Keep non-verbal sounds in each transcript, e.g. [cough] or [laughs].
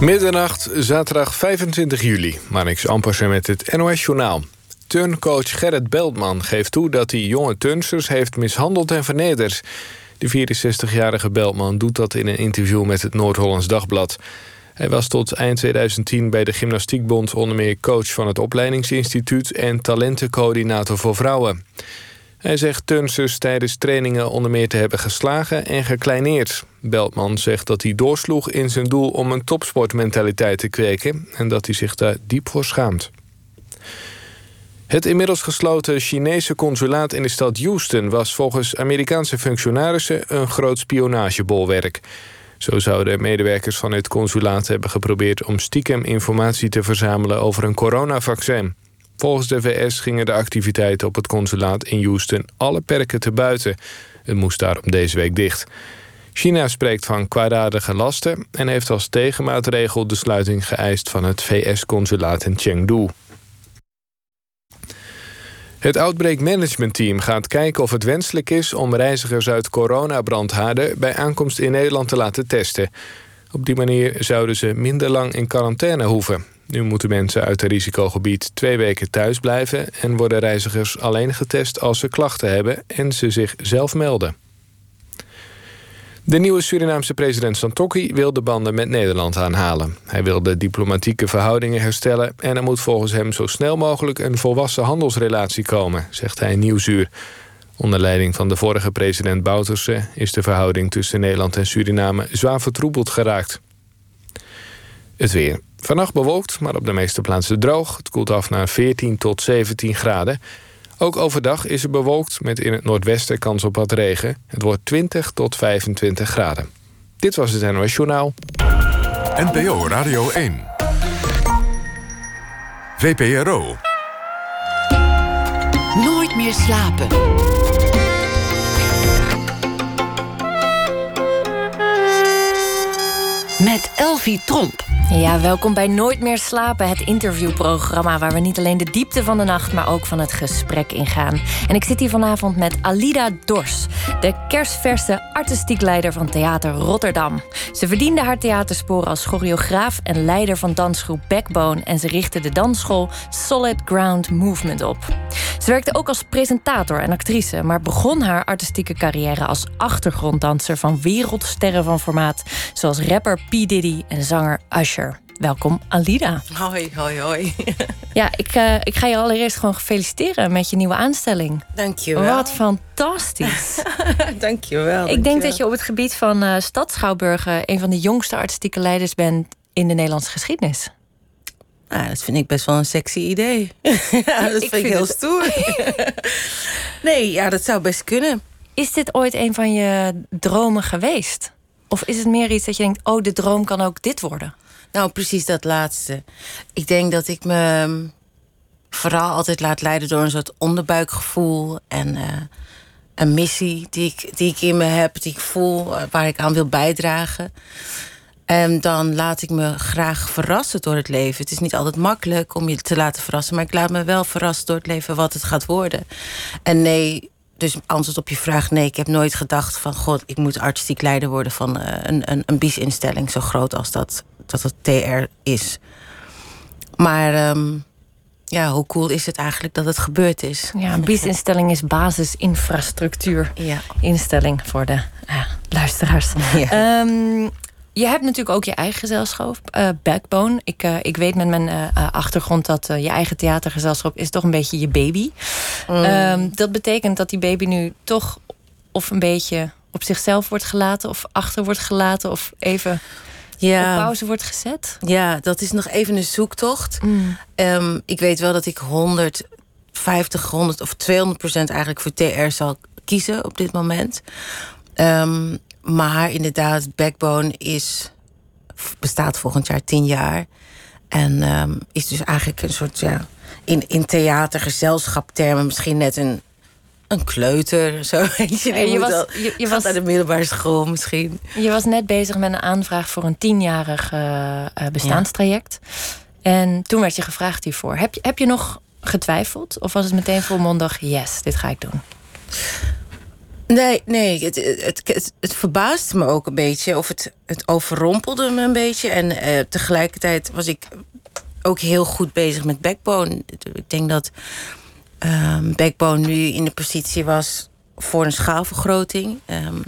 Middernacht, zaterdag 25 juli. Marnix Ampersen met het NOS-journaal. Turncoach Gerrit Beltman geeft toe dat hij jonge turnsters heeft mishandeld en vernederd. De 64-jarige Beltman doet dat in een interview met het Noord-Hollands Dagblad. Hij was tot eind 2010 bij de Gymnastiekbond onder meer coach van het opleidingsinstituut en talentencoördinator voor vrouwen. Hij zegt turnsters tijdens trainingen onder meer te hebben geslagen en gekleineerd. Beltman zegt dat hij doorsloeg in zijn doel om een topsportmentaliteit te kweken... en dat hij zich daar diep voor schaamt. Het inmiddels gesloten Chinese consulaat in de stad Houston... was volgens Amerikaanse functionarissen een groot spionagebolwerk. Zo zouden medewerkers van het consulaat hebben geprobeerd... om stiekem informatie te verzamelen over een coronavaccin. Volgens de VS gingen de activiteiten op het consulaat in Houston alle perken te buiten. Het moest daarom deze week dicht. China spreekt van kwaadaardige lasten en heeft als tegenmaatregel de sluiting geëist van het VS-consulaat in Chengdu. Het Outbreak Management Team gaat kijken of het wenselijk is om reizigers uit coronabrandhaarden bij aankomst in Nederland te laten testen. Op die manier zouden ze minder lang in quarantaine hoeven. Nu moeten mensen uit het risicogebied twee weken thuis blijven... en worden reizigers alleen getest als ze klachten hebben... en ze zich zelf melden. De nieuwe Surinaamse president Santokki wil de banden met Nederland aanhalen. Hij wil de diplomatieke verhoudingen herstellen... en er moet volgens hem zo snel mogelijk een volwassen handelsrelatie komen... zegt hij in Nieuwsuur. Onder leiding van de vorige president Bouterse... is de verhouding tussen Nederland en Suriname zwaar vertroebeld geraakt. Het weer. Vannacht bewolkt, maar op de meeste plaatsen droog. Het koelt af naar 14 tot 17 graden. Ook overdag is het bewolkt met in het noordwesten kans op wat regen. Het wordt 20 tot 25 graden. Dit was het NOS Journaal. NPO Radio 1. VPRO. Nooit meer slapen. Met Elvie Tromp. Ja, welkom bij Nooit meer slapen, het interviewprogramma waar we niet alleen de diepte van de nacht, maar ook van het gesprek ingaan. En ik zit hier vanavond met Alida Dors, de kerstverse artistiek leider van Theater Rotterdam. Ze verdiende haar theatersporen als choreograaf en leider van dansgroep Backbone en ze richtte de dansschool Solid Ground Movement op. Ze werkte ook als presentator en actrice, maar begon haar artistieke carrière als achtergronddanser van wereldsterren van formaat, zoals rapper P. Diddy en zanger Usher. Welkom, Alida. Hoi, hoi, hoi. [laughs] Ja, ik, uh, ik ga je allereerst gewoon feliciteren met je nieuwe aanstelling. Dank je wel. Wat fantastisch. [laughs] dank je wel. Ik denk dat je op het gebied van uh, Stadschouwburgen... een van de jongste artistieke leiders bent in de Nederlandse geschiedenis. Ah, dat vind ik best wel een sexy idee. [laughs] ja, dat vind ik heel het... stoer. nee, ja, dat zou best kunnen. Is dit ooit een van je dromen geweest? Of is het meer iets dat je denkt: oh, de droom kan ook dit worden? Nou, precies dat laatste. Ik denk dat ik me mm, vooral altijd laat leiden door een soort onderbuikgevoel en uh, een missie die ik, die ik in me heb, die ik voel, waar ik aan wil bijdragen. En dan laat ik me graag verrassen door het leven. Het is niet altijd makkelijk om je te laten verrassen, maar ik laat me wel verrassen door het leven wat het gaat worden. En nee, dus antwoord op je vraag: nee, ik heb nooit gedacht van god, ik moet artistiek leider worden van uh, een, een, een BIES-instelling zo groot als dat, dat het TR is. Maar um, ja, hoe cool is het eigenlijk dat het gebeurd is? Ja, een BIES-instelling is basisinfrastructuur. Ja. Instelling voor de uh, luisteraars. [laughs] Ja. Um, je hebt natuurlijk ook je eigen gezelschap, uh, Backbone. Ik, uh, ik weet met mijn uh, achtergrond dat je eigen theatergezelschap is toch een beetje je baby. Mm. Um, dat betekent dat die baby nu toch of een beetje op zichzelf wordt gelaten, of achter wordt gelaten, of even ja. op pauze wordt gezet. Ja, dat is nog even een zoektocht. Mm. Um, ik weet wel dat ik 150, 100 of 200 procent eigenlijk voor TR zal kiezen op dit moment. Um, maar inderdaad, Backbone is, bestaat volgend jaar tien jaar. En um, is dus eigenlijk een soort, ja, in, in theatergezelschaptermen misschien net een, een kleuter. [laughs] Zo, weet je, je, was, al, je, je was naar de middelbare school misschien. Je was net bezig met een aanvraag voor een tienjarig uh, bestaanstraject. Ja. En toen werd je gevraagd hiervoor. Heb je, heb je nog getwijfeld? Of was het meteen volmondig, yes, dit ga ik doen? Nee, nee het, het, het, het verbaasde me ook een beetje. Of het, het overrompelde me een beetje. En uh, tegelijkertijd was ik ook heel goed bezig met Backbone. Ik denk dat um, Backbone nu in de positie was voor een schaalvergroting. Um,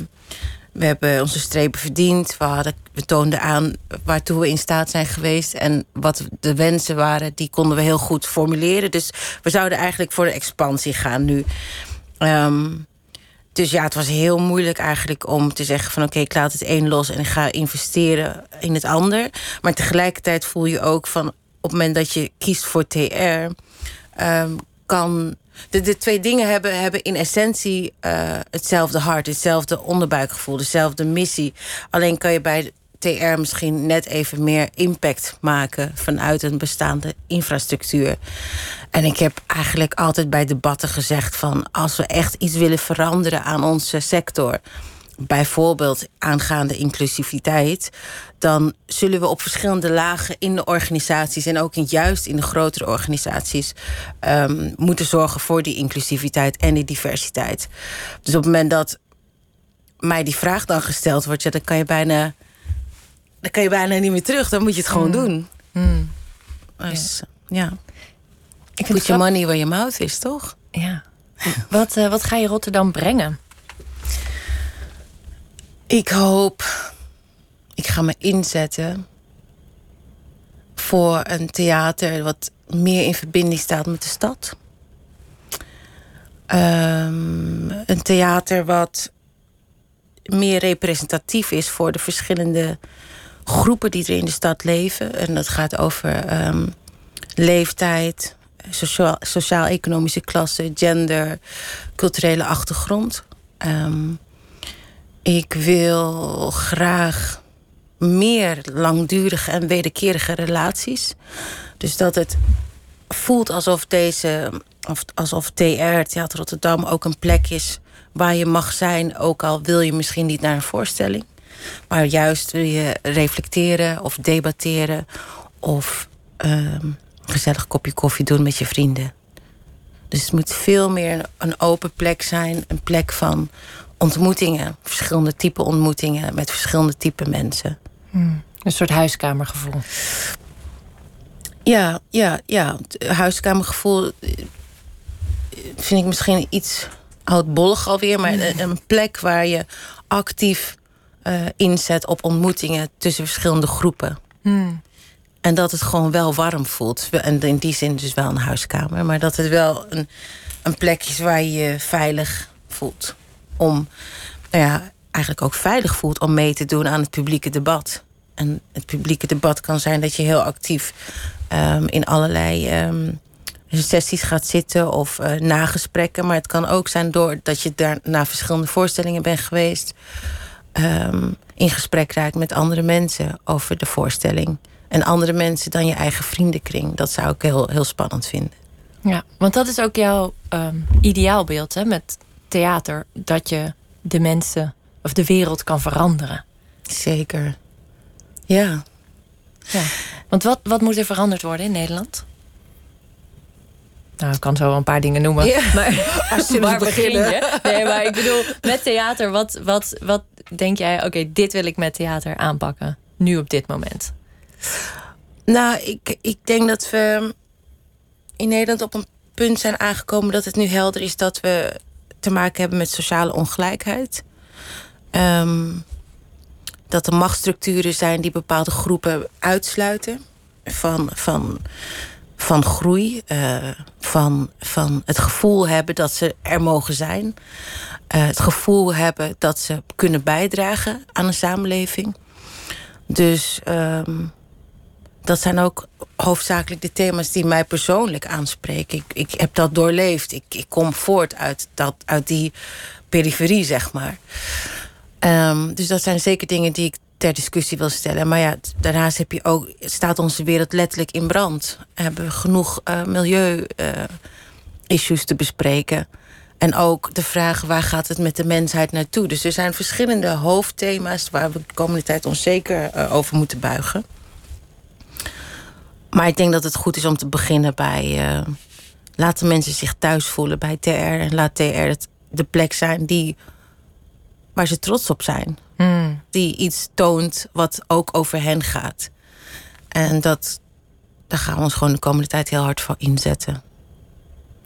we hebben onze strepen verdiend. We, hadden, we toonden aan waartoe we in staat zijn geweest. En wat de wensen waren, die konden we heel goed formuleren. Dus we zouden eigenlijk voor de expansie gaan nu. Um, dus ja, het was heel moeilijk eigenlijk om te zeggen van oké, ik laat het een los en ik ga investeren in het ander. Maar tegelijkertijd voel je ook van op het moment dat je kiest voor TR, kan. De, twee dingen hebben, hebben in essentie uh, hetzelfde hart, hetzelfde onderbuikgevoel, dezelfde missie. Alleen kan je bij TR misschien net even meer impact maken vanuit een bestaande infrastructuur. En ik heb eigenlijk altijd bij debatten gezegd van als we echt iets willen veranderen aan onze sector, bijvoorbeeld aangaande inclusiviteit, dan zullen we op verschillende lagen in de organisaties en ook in, juist in de grotere organisaties um, moeten zorgen voor die inclusiviteit en die diversiteit. Dus op het moment dat mij die vraag dan gesteld wordt, ja, dan kan je bijna dan kan je bijna niet meer terug. Dan moet je het gewoon mm. doen. Mm. Dus, ja. ja. Ik Put your money where your mouth is, toch? Ja. wat, uh, wat ga je Rotterdam brengen? Ik hoop... Ik ga me inzetten voor een theater wat meer in verbinding staat met de stad. Um, een theater wat meer representatief is voor de verschillende groepen die er in de stad leven. En dat gaat over um, leeftijd, sociaal-economische klasse, gender, culturele achtergrond. Um, ik wil graag meer langdurige en wederkerige relaties. Dus dat het voelt alsof deze, of alsof TR, Theater Rotterdam, ook een plek is waar je mag zijn, ook al wil je misschien niet naar een voorstelling. Maar juist wil je reflecteren of debatteren of um, gezellig kopje koffie doen met je vrienden. Dus het moet veel meer een open plek zijn, een plek van ontmoetingen, verschillende type ontmoetingen met verschillende type mensen. Hmm. Een soort huiskamergevoel. Ja, ja, ja. Huiskamergevoel eh, vind ik misschien iets oudbollig alweer, maar een, een plek waar je actief uh, inzet op ontmoetingen tussen verschillende groepen. Hmm. En dat het gewoon wel warm voelt. En in die zin dus wel een huiskamer. Maar dat het wel een, een plek is waar je je veilig voelt. Om, nou eigenlijk ook veilig voelt om mee te doen aan het publieke debat. En het publieke debat kan zijn dat je heel actief um, in allerlei um, sessies gaat zitten of uh, nagesprekken. Maar het kan ook zijn doordat je daar naar verschillende voorstellingen bent geweest um, in gesprek raakt met andere mensen over de voorstelling. En andere mensen dan je eigen vriendenkring. Dat zou ik heel, heel spannend vinden. Ja, want dat is ook jouw ideaalbeeld hè, met theater. Dat je de mensen of de wereld kan veranderen. Zeker. Ja. ja. Want wat, wat moet er veranderd worden in Nederland? Nou, ik kan zo wel een paar dingen noemen. Maar [laughs] als je [laughs] waar beginnen. Je? Nee, maar ik bedoel, met theater, wat, wat, wat denk jij, oké, dit wil ik met theater aanpakken, nu op dit moment? Nou, ik, ik denk dat we in Nederland op een punt zijn aangekomen dat het nu helder is dat we te maken hebben met sociale ongelijkheid. Ehm, dat er machtsstructuren zijn die bepaalde groepen uitsluiten van, van van groei, uh, van, van het gevoel hebben dat ze er mogen zijn. Uh, het gevoel hebben dat ze kunnen bijdragen aan een samenleving. Dus um, dat zijn ook hoofdzakelijk de thema's die mij persoonlijk aanspreken. Ik, ik heb dat doorleefd. Ik, ik kom voort uit, dat, uit die periferie, zeg maar. Um, dus dat zijn zeker dingen die ik ter discussie wil stellen. Maar ja, daarnaast heb je ook, staat onze wereld letterlijk in brand. We hebben genoeg uh, milieu-issues uh, te bespreken. En ook de vraag waar gaat het met de mensheid naartoe. Dus er zijn verschillende hoofdthema's waar we de komende tijd ons zeker uh, over moeten buigen. Maar ik denk dat het goed is om te beginnen bij. Uh, laten mensen zich thuis voelen bij TR. En laat TR het de plek zijn die waar ze trots op zijn. Hmm. Die iets toont wat ook over hen gaat. En dat, daar gaan we ons gewoon de komende tijd heel hard voor inzetten.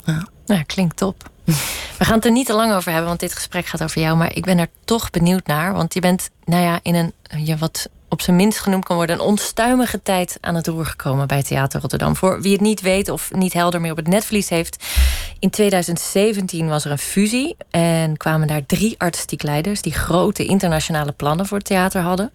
Ja. Nou, klinkt top. [laughs] We gaan het er niet te lang over hebben, want dit gesprek gaat over jou. Maar ik ben er toch benieuwd naar. Want je bent, nou ja, in een je wat op zijn minst genoemd kan worden, een onstuimige tijd aan het roer gekomen bij Theater Rotterdam. Voor wie het niet weet of niet helder meer op het netvlies heeft. In 2017 was er een fusie en kwamen daar drie artistiek leiders die grote internationale plannen voor het theater hadden.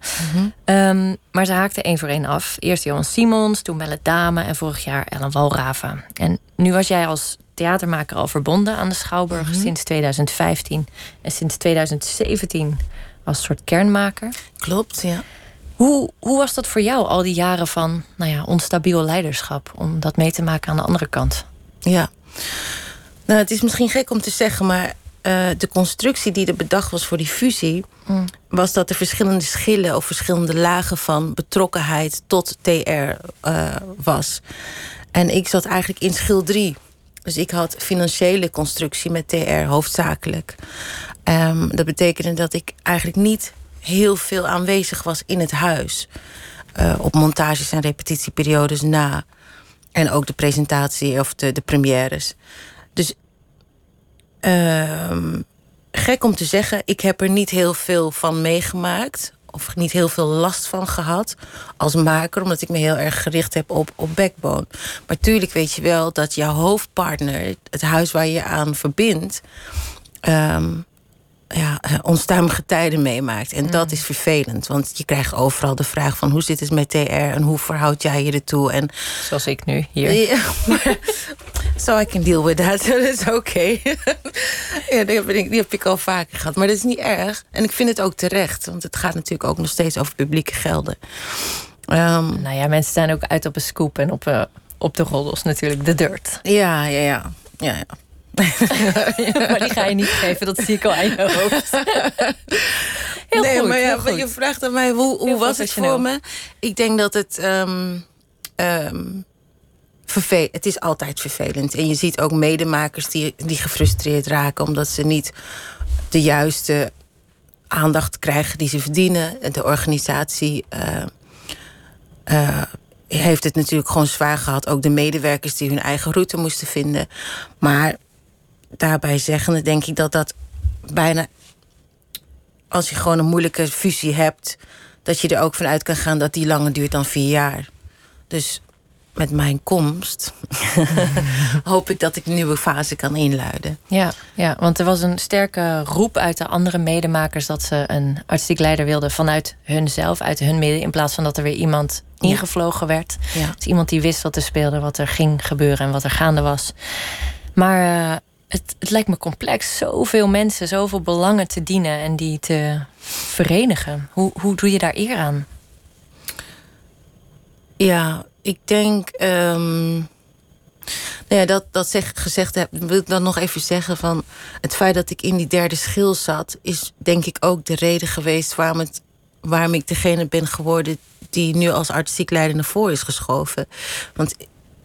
Um, maar ze haakten één voor één af. Eerst Johan Simons, toen Melle Dame en vorig jaar Ellen Walraven. En nu was jij als theatermaker al verbonden aan de Schouwburg sinds 2015. En sinds 2017 als soort kernmaker. Klopt, ja. Hoe, hoe was dat voor jou, al die jaren van nou ja, onstabiel leiderschap, om dat mee te maken aan de andere kant? Ja. Nou, het is misschien gek om te zeggen, maar uh, de constructie die er bedacht was voor die fusie, Mm. was dat er verschillende schillen of verschillende lagen van betrokkenheid tot TR uh, was. En ik zat eigenlijk in schil 3. Dus ik had financiële constructie met TR hoofdzakelijk. Um, dat betekende dat ik eigenlijk niet heel veel aanwezig was in het huis. Uh, op montages en repetitieperiodes na. En ook de presentatie of de, de premières. Dus uh, gek om te zeggen, ik heb er niet heel veel van meegemaakt. Of niet heel veel last van gehad als maker, omdat ik me heel erg gericht heb op, op backbone. Maar tuurlijk weet je wel dat jouw hoofdpartner, het huis waar je aan verbindt, um, ja, onstuimige tijden meemaakt. En mm. dat is vervelend, want je krijgt overal de vraag van hoe zit het met TR en hoe verhoud jij je ertoe? En, Zoals ik nu hier. Ja, maar, [laughs] so I can deal with that, [laughs] dat is oké. Okay. [laughs] ja, die heb, ik, die heb ik al vaker gehad, maar dat is niet erg. En ik vind het ook terecht, want het gaat natuurlijk ook nog steeds over publieke gelden. Um, nou ja, mensen zijn ook uit op een scoop en op, uh, op de roddels natuurlijk, de dirt. Ja, ja, ja. ja, ja. [laughs] maar die ga je niet geven, dat zie ik al aan je hoofd. [laughs] Heel nee, goed, maar ja, goed. je vraagt aan mij hoe, hoe was het voor me? Ik denk dat het. Um, um, vervel het is altijd vervelend. En je ziet ook medemakers die, die gefrustreerd raken omdat ze niet de juiste aandacht krijgen die ze verdienen. De organisatie. Uh, uh, heeft het natuurlijk gewoon zwaar gehad. Ook de medewerkers die hun eigen route moesten vinden. Maar daarbij zeggende denk ik dat dat bijna... als je gewoon een moeilijke fusie hebt... dat je er ook vanuit kan gaan dat die langer duurt dan vier jaar. Dus met mijn komst [laughs] hoop ik dat ik een nieuwe fase kan inluiden. Ja, ja, want er was een sterke roep uit de andere medemakers... dat ze een artistiek leider wilden vanuit hunzelf, uit hun midden... in plaats van dat er weer iemand ingevlogen werd. Ja. Dus iemand die wist wat er speelde, wat er ging gebeuren... en wat er gaande was. Maar... Het, lijkt me complex. Zoveel mensen, zoveel belangen te dienen en die te verenigen. Hoe, hoe doe je daar eer aan? Ja, ik denk. Um, nou ja, dat, dat zeg, gezegd heb, wil ik dan nog even zeggen van. Het feit dat ik in die derde schil zat, is denk ik ook de reden geweest waarom, waarom ik degene ben geworden die nu als artistiek leider naar voren is geschoven. Want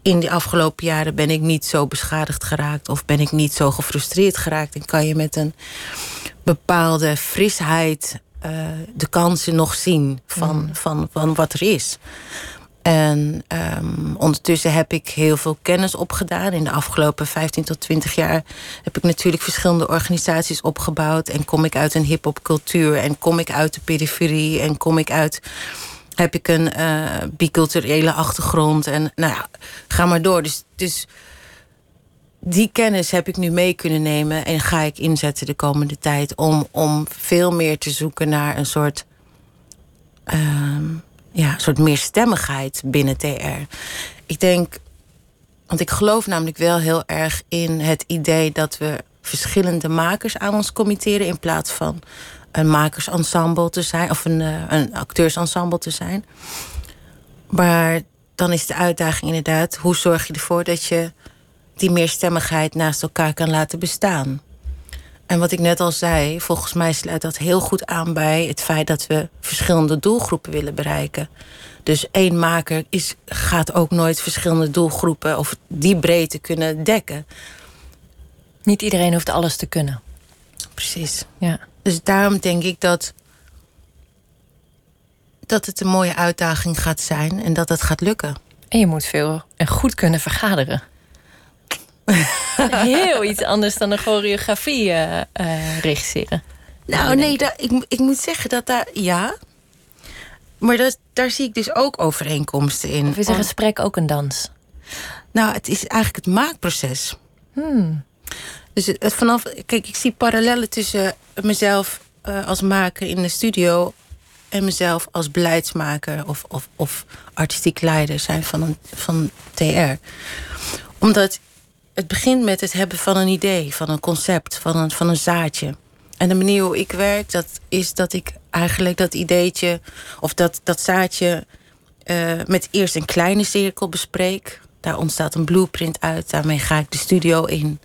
in de afgelopen jaren ben ik niet zo beschadigd geraakt of ben ik niet zo gefrustreerd geraakt. En kan je met een bepaalde frisheid uh, de kansen nog zien van, mm. van, van wat er is. En um, ondertussen heb ik heel veel kennis opgedaan. In de afgelopen 15 tot 20 jaar heb ik natuurlijk verschillende organisaties opgebouwd. En kom ik uit een hip-hop cultuur. En kom ik uit de periferie. En kom ik uit. Heb ik een uh, biculturele achtergrond. En nou ja, ga maar door. Dus, dus die kennis heb ik nu mee kunnen nemen. En ga ik inzetten de komende tijd. Om, om veel meer te zoeken naar een soort. Um, ja, een soort meerstemmigheid binnen TR. Ik denk, want ik geloof namelijk wel heel erg in het idee dat we verschillende makers aan ons committeren in plaats van een makersensemble te zijn of een, uh, een acteursensemble te zijn. Maar dan is de uitdaging inderdaad, hoe zorg je ervoor dat je die meerstemmigheid naast elkaar kan laten bestaan? En wat ik net al zei, volgens mij sluit dat heel goed aan bij het feit dat we verschillende doelgroepen willen bereiken. Dus één maker is, gaat ook nooit verschillende doelgroepen of die breedte kunnen dekken. Niet iedereen hoeft alles te kunnen. Precies. Ja. Dus daarom denk ik dat, dat het een mooie uitdaging gaat zijn en dat het gaat lukken. En je moet veel en goed kunnen vergaderen. [laughs] Heel iets anders dan een choreografie uh, uh, regisseren. Nou, nee, dat, ik, ik moet zeggen dat daar. Ja. Maar dat, daar zie ik dus ook overeenkomsten in. Of is een gesprek ook een dans? Nou, het is eigenlijk het maakproces. Hmm. Dus het, vanaf. Kijk, ik zie parallellen tussen mezelf uh, als maker in de studio. en mezelf als beleidsmaker of, of, of artistiek leider zijn van, een, van TR. Omdat het begint met het hebben van een idee, van een concept, van een, van een zaadje. En de manier hoe ik werk, dat is dat ik eigenlijk dat ideetje of dat, dat zaadje uh, met eerst een kleine cirkel bespreek. Daar ontstaat een blueprint uit, daarmee ga ik de studio in.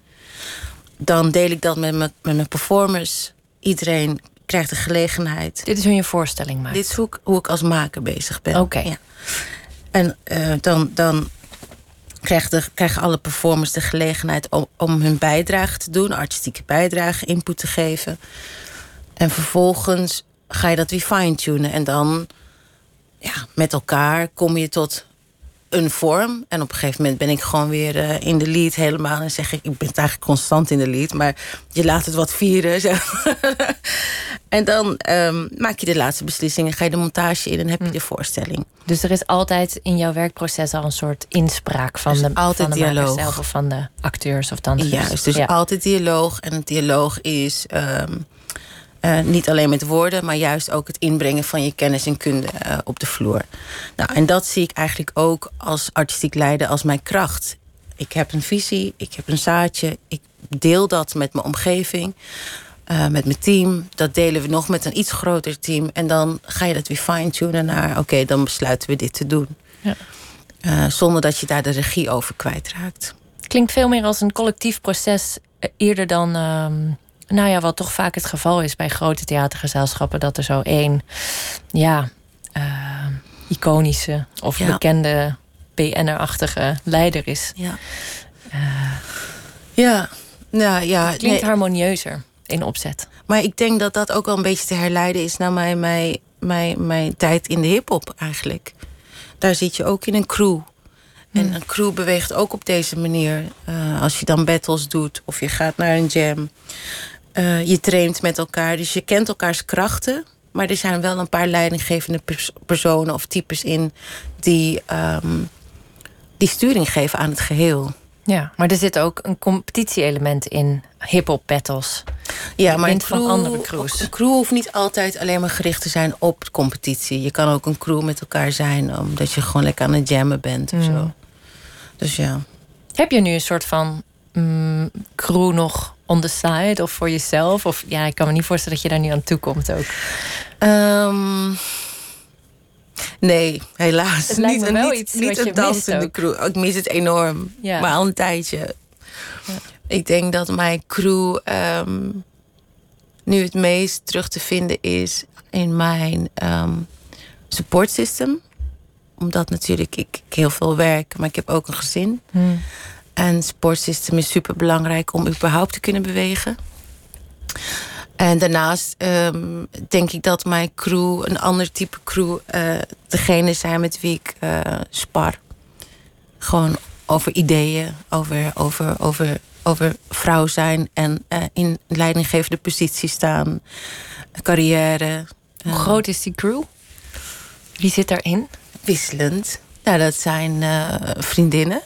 Dan deel ik dat met mijn, met mijn performers. Iedereen krijgt de gelegenheid. Dit is hoe je voorstelling maakt? Dit is hoe ik, hoe ik als maker bezig ben. Oké. Ja. En uh, dan, dan krijgen, de, krijgen alle performers de gelegenheid om, om hun bijdrage te doen, artistieke bijdrage, input te geven. En vervolgens ga je dat weer fine-tunen. En dan ja, met elkaar kom je tot een vorm. En op een gegeven moment ben ik gewoon weer uh, in de lead helemaal. En zeg ik, ik ben eigenlijk constant in de lead. Maar je laat het wat vieren. [laughs] Zeg. en dan um, maak je de laatste beslissingen. Ga je de montage in en heb je de voorstelling. Dus er is altijd in jouw werkproces al een soort inspraak van de, altijd van de dialoog. zelf of van de acteurs of dansers. Juist, dus ja. altijd dialoog. En het dialoog is um, uh, niet alleen met woorden, maar juist ook het inbrengen van je kennis en kunde uh, op de vloer. Nou, en dat zie ik eigenlijk ook als artistiek leider als mijn kracht. Ik heb een visie, ik heb een zaadje, ik deel dat met mijn omgeving. Uh, met mijn team. Dat delen we nog met een iets groter team. En dan ga je dat weer fine-tunen naar... oké, okay, dan besluiten we dit te doen. Ja. Zonder dat je daar de regie over kwijtraakt. Klinkt veel meer als een collectief proces... eerder dan, uh, nou ja, wat toch vaak het geval is... bij grote theatergezelschappen... dat er zo één, ja, uh, iconische of ja. bekende... BN'er-achtige leider is. Ja, ja. Nou, ja, het klinkt nee. harmonieuzer in opzet. Maar ik denk dat dat ook wel een beetje te herleiden is naar mijn, mijn, mijn, mijn tijd in de hip-hop eigenlijk. Daar zit je ook in een crew. En Hmm. een crew beweegt ook op deze manier. Uh, als je dan battles doet of je gaat naar een jam. Uh, je traint met elkaar. Dus je kent elkaars krachten. Maar er zijn wel een paar leidinggevende pers personen of types in die, um, die sturing geven aan het geheel. Ja, maar er zit ook een competitie-element in hip-hop battles. Ja, maar een crew, van andere crews. Een crew hoeft niet altijd alleen maar gericht te zijn op competitie. Je kan ook een crew met elkaar zijn, omdat je gewoon lekker aan het jammen bent of mm. zo. Dus ja. Heb je nu een soort van mm, crew nog on the side of voor jezelf? Of ja, ik kan me niet voorstellen dat je daar nu aan toe komt ook. Um, Nee, helaas. Het lijkt niet, me wel niet, iets niet crew. Ik mis het enorm. Ja. Maar al een tijdje. Ik denk dat mijn crew ehm, nu het meest terug te vinden is in mijn ehm, support system. Omdat natuurlijk ik, ik heel veel werk, maar ik heb ook een gezin. Hmm. En support system is super belangrijk om überhaupt te kunnen bewegen. En daarnaast um, denk ik dat mijn crew, een ander type crew, uh, degene zijn met wie ik uh, spar. Gewoon over ideeën, over, over, over, over vrouw zijn en uh, in leidinggevende positie staan, carrière. Hoe groot is die crew? Wie zit daarin? Wisselend. Nou, dat zijn vriendinnen.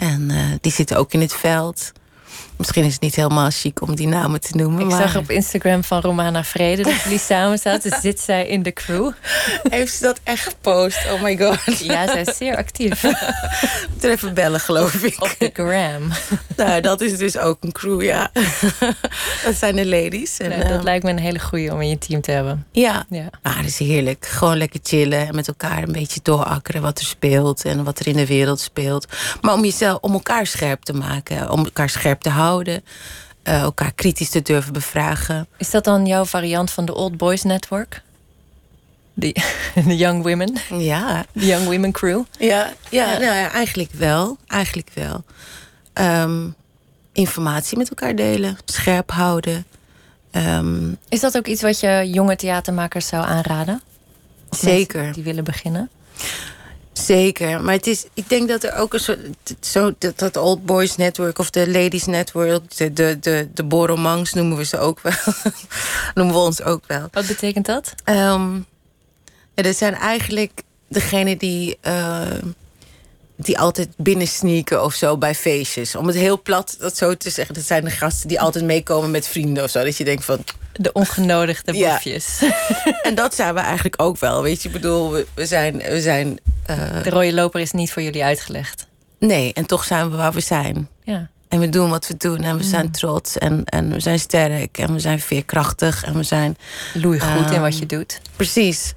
En die zitten ook in het veld. Misschien is het niet helemaal chic om die namen te noemen. Ik maar... zag op Instagram van Romana Vrede dat jullie [laughs] samen zaten. Zit zij in de crew. Heeft ze dat echt gepost? Oh my god. Ja, zij is zeer actief. [laughs] Moet er even bellen, geloof ik. Op de gram. Nou, dat is dus ook een crew, ja. [laughs] dat zijn de ladies. En, nou, dat um... lijkt me een hele goeie om in je team te hebben. Ja, ja. Ah, dat is heerlijk. Gewoon lekker chillen en met elkaar een beetje doorakkeren wat er speelt en wat er in de wereld speelt. Maar om jezelf, om elkaar scherp te maken, om elkaar scherp te houden houden. Uh, elkaar kritisch te durven bevragen. Is dat dan jouw variant van de Old Boys Network? [laughs] De Young Women? Ja. De Young Women Crew? Ja, ja, ja. Nou ja eigenlijk wel. Eigenlijk wel. Um, informatie met elkaar delen. Scherp houden. Ehm, Is dat ook iets wat je jonge theatermakers zou aanraden? Of Zeker. Die willen beginnen? Zeker, maar het is, ik denk dat er ook een soort. Zo, dat, dat Old Boys Network of de Ladies Network, de, de, de, de Boromangs noemen we ze ook wel. [laughs] noemen we ons ook wel. Wat betekent dat? Ehm ja, dat zijn eigenlijk degenen die, eh, die altijd binnensneaken of zo bij feestjes. Om het heel plat dat zo te zeggen. Dat zijn de gasten die altijd meekomen met vrienden of zo. Dat je denkt van. De ongenodigde Ja. boefjes. [laughs] En dat zijn we eigenlijk ook wel. Weet je, ik bedoel, we, we zijn. We zijn eh, De rode loper is niet voor jullie uitgelegd. nee, en toch zijn we waar we zijn. Ja. En we doen wat we doen en we zijn trots en, en we zijn sterk en we zijn veerkrachtig en we zijn Loei goed in Ehm, wat je doet. precies.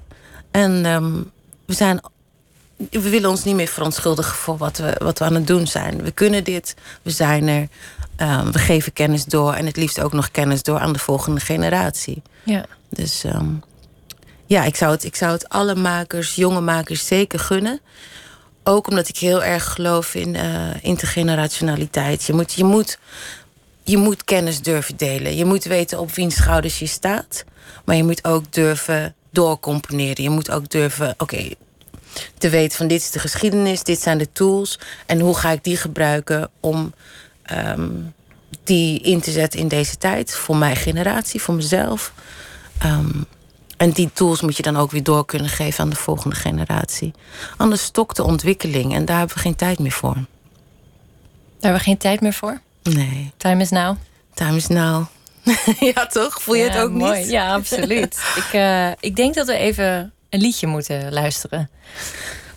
En ehm, we zijn. We willen ons niet meer verontschuldigen voor wat we, wat we aan het doen zijn. We kunnen dit, we zijn er. ehm, we geven kennis door en het liefst ook nog kennis door aan de volgende generatie. Ja. Dus ehm, ja, ik zou, het, ik zou het alle makers, jonge makers zeker gunnen. Ook omdat ik heel erg geloof in eh, intergenerationaliteit. Je moet, je, moet, je moet kennis durven delen. Je moet weten op wiens schouders je staat. Maar je moet ook durven doorcomponeren. Je moet ook durven, oké, te weten van dit is de geschiedenis, dit zijn de tools. En hoe ga ik die gebruiken om ehm, die in te zetten in deze tijd. Voor mijn generatie, voor mezelf. Ehm, en die tools moet je dan ook weer door kunnen geven aan de volgende generatie. Anders stokt de ontwikkeling en daar hebben we geen tijd meer voor. Daar hebben we geen tijd meer voor. Nee, Time is now. time is now. [laughs] ja, toch? Voel je Ja, het ook mooi. niet? Ja, absoluut. [laughs] ik, eh, ik denk dat we even een liedje moeten luisteren.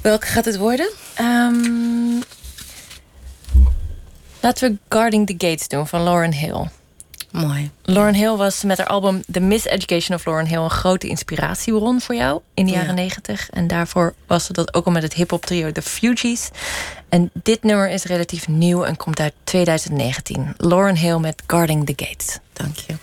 Welke gaat het worden? Ehm, laten we Guarding the Gates doen van Lauren Hill. Mooi. Lauren Hill was met haar album The Miseducation of Lauren Hill een grote inspiratiebron voor jou in de Ja. jaren negentig. En daarvoor was ze dat ook al met het hip-hop trio The Fugees. En dit nummer is relatief nieuw en komt uit 2019. Lauren Hill met Guarding the Gates. Dank je.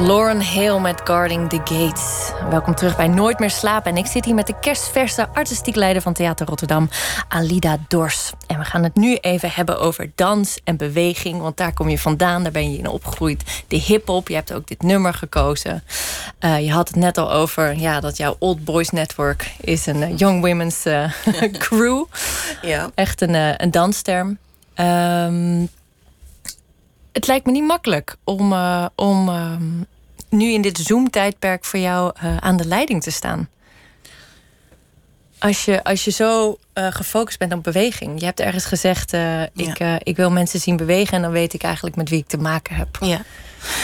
Lauren Hale met Guarding the Gates. Welkom terug bij Nooit meer slapen. En ik zit hier met de kerstverse artistiek leider van Theater Rotterdam, Alida Dors. En we gaan het nu even hebben over dans en beweging. Want daar kom je vandaan, daar ben je in opgegroeid. De hip-hop, je hebt ook dit nummer gekozen. Uh, je had het net al over ja, dat jouw Old Boys Network is een uh, Young Women's uh, [laughs] crew. Ja. Echt een, een dansterm. Um, het lijkt me niet makkelijk om, uh, om uh, nu in dit Zoom-tijdperk voor jou uh, aan de leiding te staan. Als je, als je zo gefocust bent op beweging. Je hebt ergens gezegd: ik, ja. ik wil mensen zien bewegen en dan weet ik eigenlijk met wie ik te maken heb. Ja.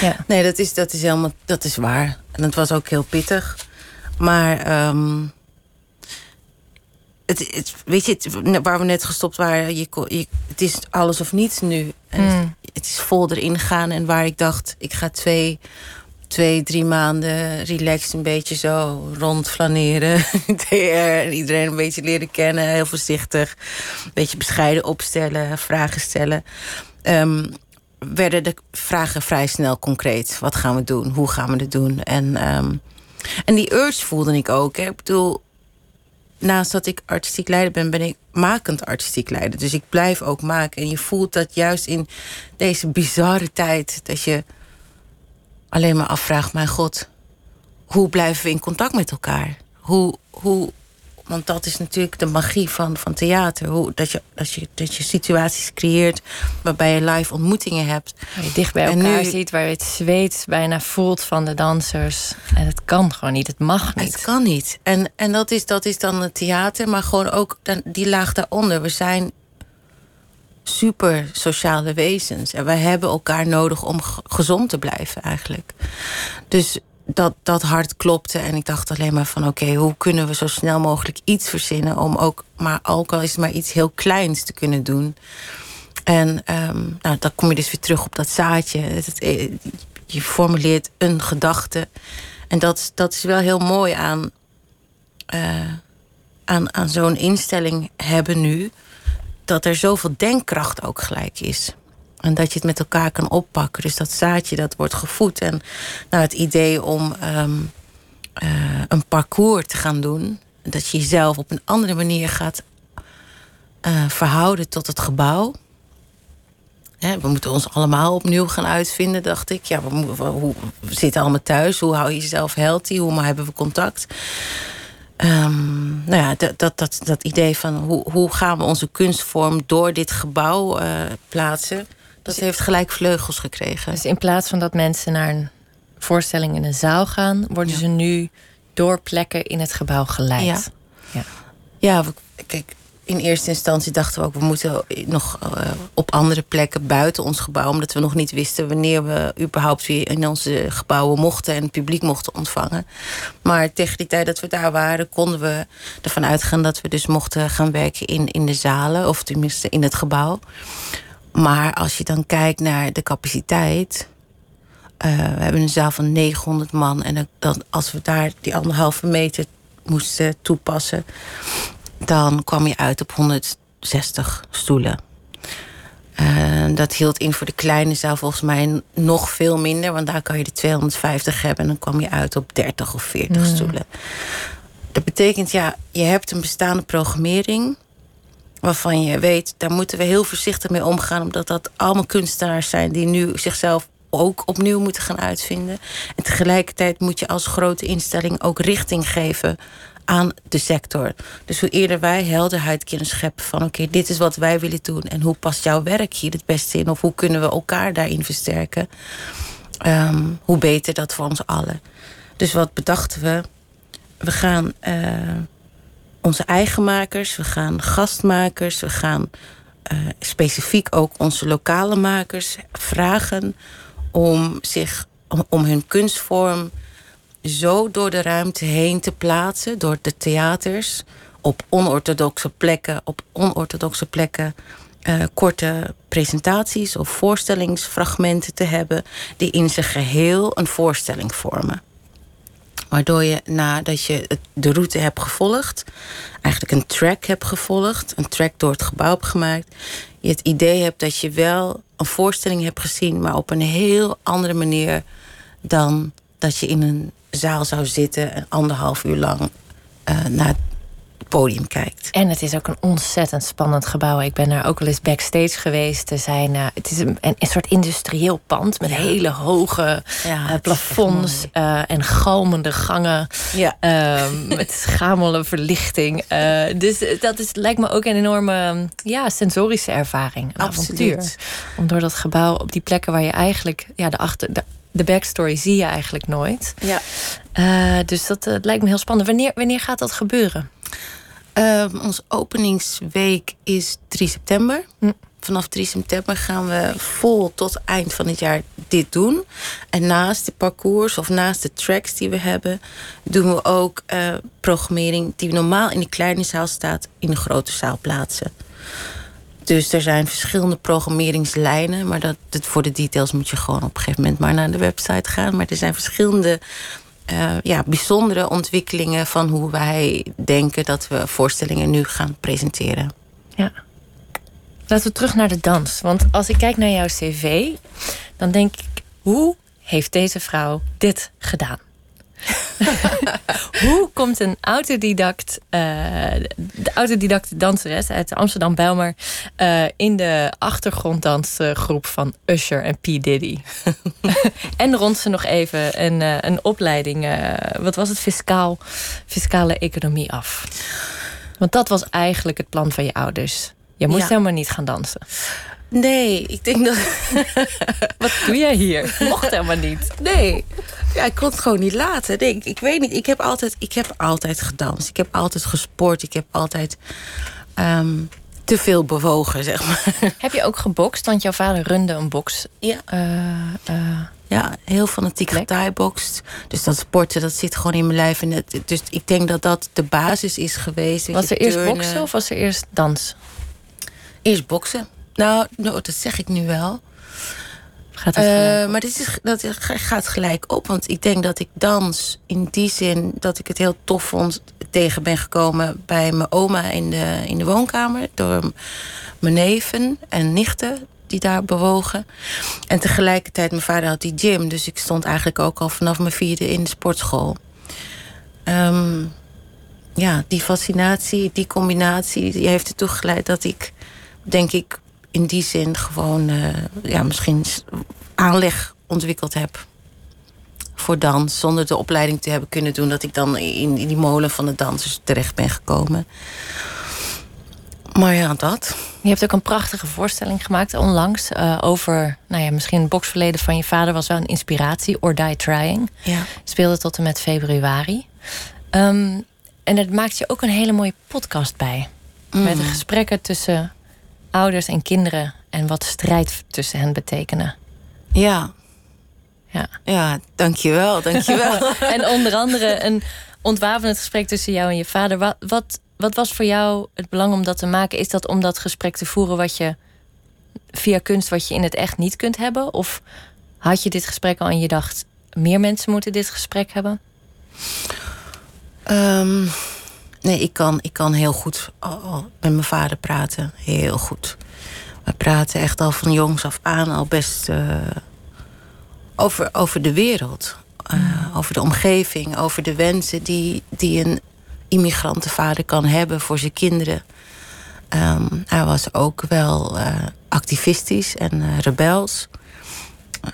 ja. Nee, dat is, dat is helemaal dat is waar. En het was ook heel pittig. Maar. Um, het, het, weet je, het, waar we net gestopt waren, je, je, het is alles of niets nu. En mm. het is vol erin gaan. En waar ik dacht, ik ga twee, twee drie maanden relaxed een beetje zo rondflaneren. [laughs] En iedereen een beetje leren kennen. Heel voorzichtig. Een beetje bescheiden opstellen, vragen stellen. Um, werden de vragen vrij snel concreet. Wat gaan we doen? Hoe gaan we het doen? En, um, en die urge voelde ik ook. Hè. Ik bedoel, naast dat ik artistiek leider ben, ben ik makend artistiek leider. Dus ik blijf ook maken. En je voelt dat juist in deze bizarre tijd, dat je alleen maar afvraagt: mijn god, hoe blijven we in contact met elkaar? Hoe, hoe, want dat is natuurlijk de magie van, van theater. Hoe, dat, je, dat, je, dat je situaties creëert waarbij je live ontmoetingen hebt. Waar je dicht bij elkaar nu, ziet, waar je het zweet bijna voelt van de dansers. En het kan gewoon niet, het mag niet. Het kan niet. En, en dat, is, dat is dan het theater, maar gewoon ook die laag daaronder. We zijn super sociale wezens. En wij hebben elkaar nodig om gezond te blijven eigenlijk. Dus dat, dat hart klopte. En ik dacht alleen maar van oké, hoe kunnen we zo snel mogelijk iets verzinnen om ook, maar ook al is het maar iets heel kleins te kunnen doen. En um, nou, dan kom je dus weer terug op dat zaadje. Eh, je formuleert een gedachte. En dat, dat is wel heel mooi aan, uh, aan, aan zo'n instelling hebben nu. Dat er zoveel denkkracht ook gelijk is. En dat je het met elkaar kan oppakken. Dus dat zaadje dat wordt gevoed. En nou, het idee om um, uh, een parcours te gaan doen. Dat je jezelf op een andere manier gaat uh, verhouden tot het gebouw. We moeten ons allemaal opnieuw gaan uitvinden, dacht ik. Ja, we, hoe, we zitten allemaal thuis. Hoe hou je jezelf healthy? Hoe hebben we contact? Um, nou ja, dat, dat, dat, dat idee van hoe, hoe gaan we onze kunstvorm door dit gebouw uh, plaatsen. Dat heeft gelijk vleugels gekregen. Dus in plaats van dat mensen naar een voorstelling in een zaal gaan, worden ja. ze nu door plekken in het gebouw geleid. Ja, ja. ja kijk, in eerste instantie dachten we ook, we moeten nog uh, op andere plekken buiten ons gebouw, omdat we nog niet wisten wanneer we überhaupt weer in onze gebouwen mochten en het publiek mochten ontvangen. Maar tegen die tijd dat we daar waren, konden we ervan uitgaan dat we dus mochten gaan werken in, in de zalen, of tenminste in het gebouw. Maar als je dan kijkt naar de capaciteit. Uh, we hebben een zaal van 900 man. En dan, als we daar die anderhalve meter moesten toepassen. dan kwam je uit op 160 stoelen. Uh, dat hield in voor de kleine zaal volgens mij nog veel minder. Want daar kan je de 250 hebben. En dan kwam je uit op 30 of 40 mm. stoelen. Dat betekent, ja, je hebt een bestaande programmering waarvan je weet, daar moeten we heel voorzichtig mee omgaan, omdat dat allemaal kunstenaars zijn die nu zichzelf ook opnieuw moeten gaan uitvinden. En tegelijkertijd moet je als grote instelling ook richting geven aan de sector. Dus hoe eerder wij helderheid kunnen scheppen van oké, dit is wat wij willen doen en hoe past jouw werk hier het beste in of hoe kunnen we elkaar daarin versterken, um, hoe beter dat voor ons allen. Dus wat bedachten we? We gaan uh, onze eigen makers, we gaan gastmakers, we gaan uh, specifiek ook onze lokale makers vragen om zich om, hun kunstvorm zo door de ruimte heen te plaatsen, door de theaters, op onorthodoxe plekken, op onorthodoxe plekken. Uh, korte presentaties of voorstellingsfragmenten te hebben die in zijn geheel een voorstelling vormen. Waardoor je nadat je de route hebt gevolgd, eigenlijk een track hebt gevolgd, een track door het gebouw hebt gemaakt, je het idee hebt dat je wel een voorstelling hebt gezien, maar op een heel andere manier dan dat je in een zaal zou zitten en anderhalf uur lang eh, naar het podium kijkt. En het is ook een ontzettend spannend gebouw. Ik ben daar ook wel eens backstage geweest. Er zijn, uh, het is een, een, soort industrieel pand met hele hoge Ja, uh, is plafonds uh, en galmende gangen. Ja. Ehm, met [laughs] schamele verlichting. Eh, dus dat is, lijkt me ook een enorme ja, sensorische ervaring. Een Absoluut. avontuur. Om door dat gebouw op die plekken waar je eigenlijk ja, de, achter, de, de backstory zie je eigenlijk nooit. Ja. Uh, dus dat uh, lijkt me heel spannend. Wanneer, wanneer gaat dat gebeuren? Um, onze openingsweek is 3 september. Hm. Vanaf 3 september gaan we vol tot eind van het jaar dit doen. En naast de parcours of naast de tracks die we hebben, doen we ook uh, programmering die normaal in de kleine zaal staat, in de grote zaal plaatsen. Dus er zijn verschillende programmeringslijnen. Maar dat, voor de details moet je gewoon op een gegeven moment maar naar de website gaan. Maar er zijn verschillende uh, ja, bijzondere ontwikkelingen van hoe wij denken dat we voorstellingen nu gaan presenteren. Ja. Laten we terug naar de dans. Want als ik kijk naar jouw cv, dan denk ik: hoe heeft deze vrouw dit gedaan? [laughs] Hoe komt een autodidact, uh, de autodidacte danseres uit Amsterdam Bijlmer uh, in de achtergronddansgroep van Usher en P. Diddy? [laughs] en rond ze nog even een, uh, een opleiding, wat was het, fiscaal, fiscale economie af? Want dat was eigenlijk het plan van je ouders. Je moest ja. helemaal niet gaan dansen. Nee, ik denk dat. [laughs] Wat doe jij hier? Mocht helemaal niet. Nee. Ja, ik kon het gewoon niet laten. Nee, ik, ik weet niet. Ik heb, altijd, ik heb altijd gedanst. Ik heb altijd gesport. Ik heb altijd um, te veel bewogen, zeg maar. [laughs] Heb je ook gebokst? Want jouw vader runde een box. Ja. Uh, uh, ja, heel fanatiek getiebokst. Dus dat sporten, dat zit gewoon in mijn lijf. En het, dus ik denk dat dat de basis is geweest. Was er eerst boksen of was er eerst dans? Eerst boksen. Nou, nou, dat zeg ik nu wel. Gaat het uh, maar dit is, dat gaat gelijk op. Want ik denk dat ik dans in die zin dat ik het heel tof vond tegen ben gekomen bij mijn oma in de, in de woonkamer. Door mijn neven en nichten die daar bewogen. En tegelijkertijd, mijn vader had die gym. Dus ik stond eigenlijk ook al vanaf mijn vierde in de sportschool. Um, ja, die fascinatie, die combinatie, die heeft ertoe geleid dat ik, denk ik, in die zin gewoon uh, ja, misschien aanleg ontwikkeld heb voor dans. Zonder de opleiding te hebben kunnen doen. Dat ik dan in, in die molen van de dansers terecht ben gekomen. Maar ja, dat. Je hebt ook een prachtige voorstelling gemaakt onlangs. Uh, over, nou ja, misschien het boksverleden van je vader was wel een inspiratie. Or Die Trying. Ja. Speelde tot en met februari. Um, en het maakt je ook een hele mooie podcast bij. Mm. Met de gesprekken tussen ouders en kinderen en wat strijd tussen hen betekenen. Ja. Ja, ja dankjewel, dankjewel. [laughs] en onder andere een ontwapenend gesprek tussen jou en je vader. Wat, wat, wat was voor jou het belang om dat te maken? Is dat om dat gesprek te voeren wat je via kunst wat je in het echt niet kunt hebben? Of had je dit gesprek al en je dacht, meer mensen moeten dit gesprek hebben? Um, nee, ik kan, ik kan heel goed met mijn vader praten. Heel goed. We praten echt al van jongs af aan al best uh, over, over de wereld. Uh, mm. Over de omgeving, over de wensen die, die een immigrantenvader kan hebben voor zijn kinderen. Um, hij was ook wel uh, activistisch en rebels.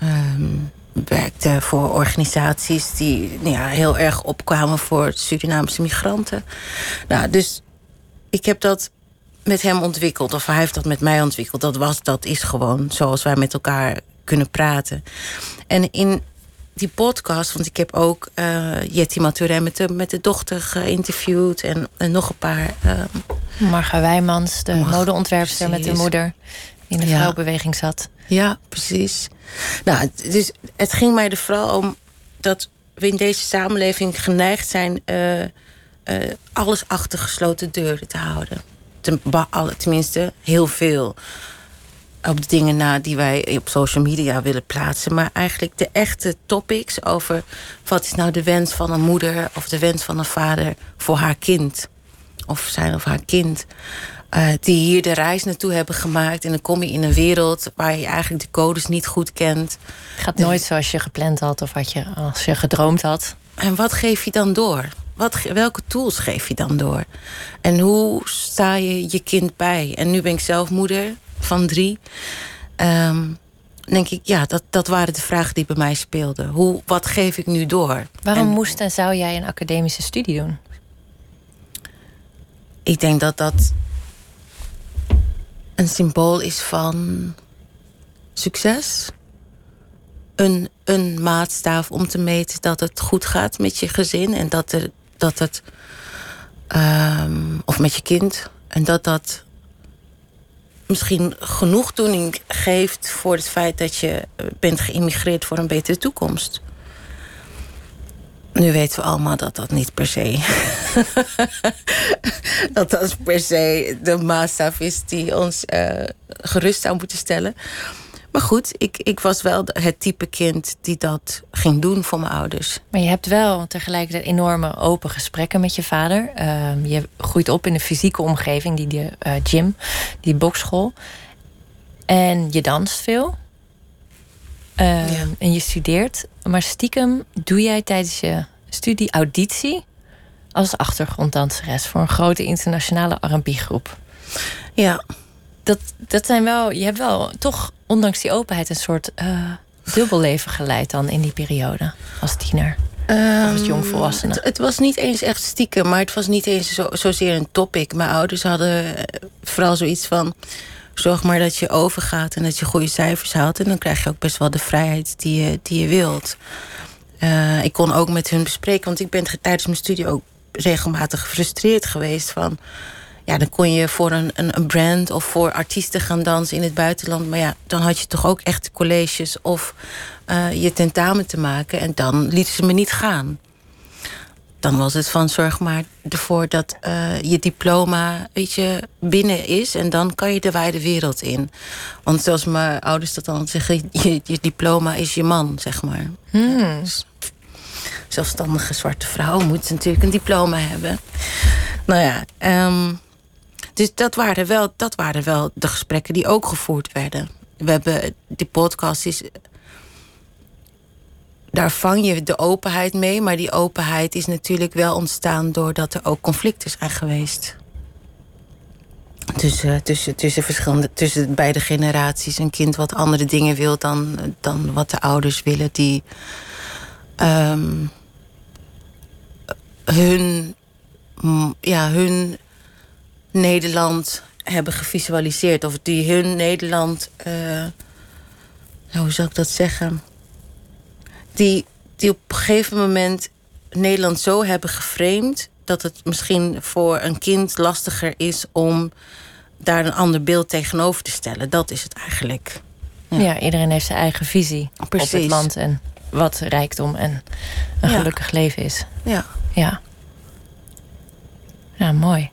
Um, werkte voor organisaties die nou ja, heel erg opkwamen voor Surinaamse migranten. Nou, dus ik heb dat met hem ontwikkeld, of hij heeft dat met mij ontwikkeld. Dat, was, dat is gewoon zoals wij met elkaar kunnen praten. En in die podcast, want ik heb ook uh, Jetty Maturin met de, met de dochter geïnterviewd en, en nog een paar. Uh, Marga Wijmans, de modeontwerpster met de moeder, in de ja. vrouwbeweging zat. Ja, precies. Nou, dus het ging mij er vooral om dat we in deze samenleving geneigd zijn uh, uh, alles achter gesloten deuren te houden. Ten, tenminste, heel veel op de dingen na die wij op social media willen plaatsen. Maar eigenlijk de echte topics over wat is nou de wens van een moeder of de wens van een vader voor haar kind. Of zijn of haar kind. Eh, die hier de reis naartoe hebben gemaakt. En dan kom je in een wereld waar je eigenlijk de codes niet goed kent. Het gaat nooit zoals je gepland had of wat je, als je gedroomd had. En wat geef je dan door? Wat, welke tools geef je dan door? En hoe sta je je kind bij? En nu ben ik zelf moeder van drie. Ehm, denk ik, ja, dat, dat waren de vragen die bij mij speelden. Hoe, wat geef ik nu door? Waarom En moest en zou jij een academische studie doen? ik denk dat dat een symbool is van succes. Een, een maatstaaf om te meten dat het goed gaat met je gezin en dat, er, dat het. ehm, of met je kind. En dat dat misschien genoegdoening geeft voor het feit dat je bent geïmmigreerd voor een betere toekomst. Nu weten we allemaal dat dat niet per se. [laughs] dat dat per se de maatstaf is die ons eh, gerust zou moeten stellen. Maar goed, ik, ik was wel het type kind die dat ging doen voor mijn ouders. Maar je hebt wel tegelijkertijd enorme open gesprekken met je vader. Ehm, je groeit op in een fysieke omgeving, die, die eh, gym, die bokschool. En je danst veel. Ehm, Ja. En je studeert. Maar stiekem doe jij tijdens je studie auditie als achtergronddanseres voor een grote internationale R&B-groep. Ja, Dat, dat zijn wel, je hebt wel toch, ondanks die openheid, een soort eh dubbelleven geleid dan in die periode als tiener. als jongvolwassene. Het, het was niet eens echt stiekem, maar het was niet eens zo, zozeer een topic. Mijn ouders hadden eh, vooral zoiets van... zorg maar dat je overgaat en dat je goede cijfers haalt... en dan krijg je ook best wel de vrijheid die je, die je wilt. Eh, ik kon ook met hun bespreken, want ik ben tijdens mijn studie... ook regelmatig gefrustreerd geweest van... Ja, dan kon je voor een, een, een brand of voor artiesten gaan dansen in het buitenland. Maar ja, dan had je toch ook echt colleges of eh, je tentamen te maken. En dan lieten ze me niet gaan. Dan was het van zorg maar ervoor dat eh, je diploma weet je, binnen is. En dan kan je de wijde wereld in. Want zoals mijn ouders dat dan zeggen, je, je diploma is je man, zeg maar. Dus zelfstandige zwarte vrouw moet natuurlijk een diploma hebben. Nou ja, ehm, dus dat waren, wel, dat waren wel de gesprekken die ook gevoerd werden. We hebben die podcast is. Daar vang je de openheid mee, maar die openheid is natuurlijk wel ontstaan doordat er ook conflicten zijn geweest. Tussen, tussen, tussen, verschillende, tussen beide generaties. Een kind wat andere dingen wil dan, dan wat de ouders willen, die ehm, hun, mm, ja, hun Nederland hebben gevisualiseerd. Of die hun Nederland. eh, nou, hoe zou ik dat zeggen? Die, die op een gegeven moment Nederland zo hebben geframed. dat het misschien voor een kind lastiger is om daar een ander beeld tegenover te stellen. Dat is het eigenlijk. Ja. iedereen heeft zijn eigen visie op het land en wat rijkdom en een Ja. gelukkig leven is. Ja. Ja. Ja, mooi.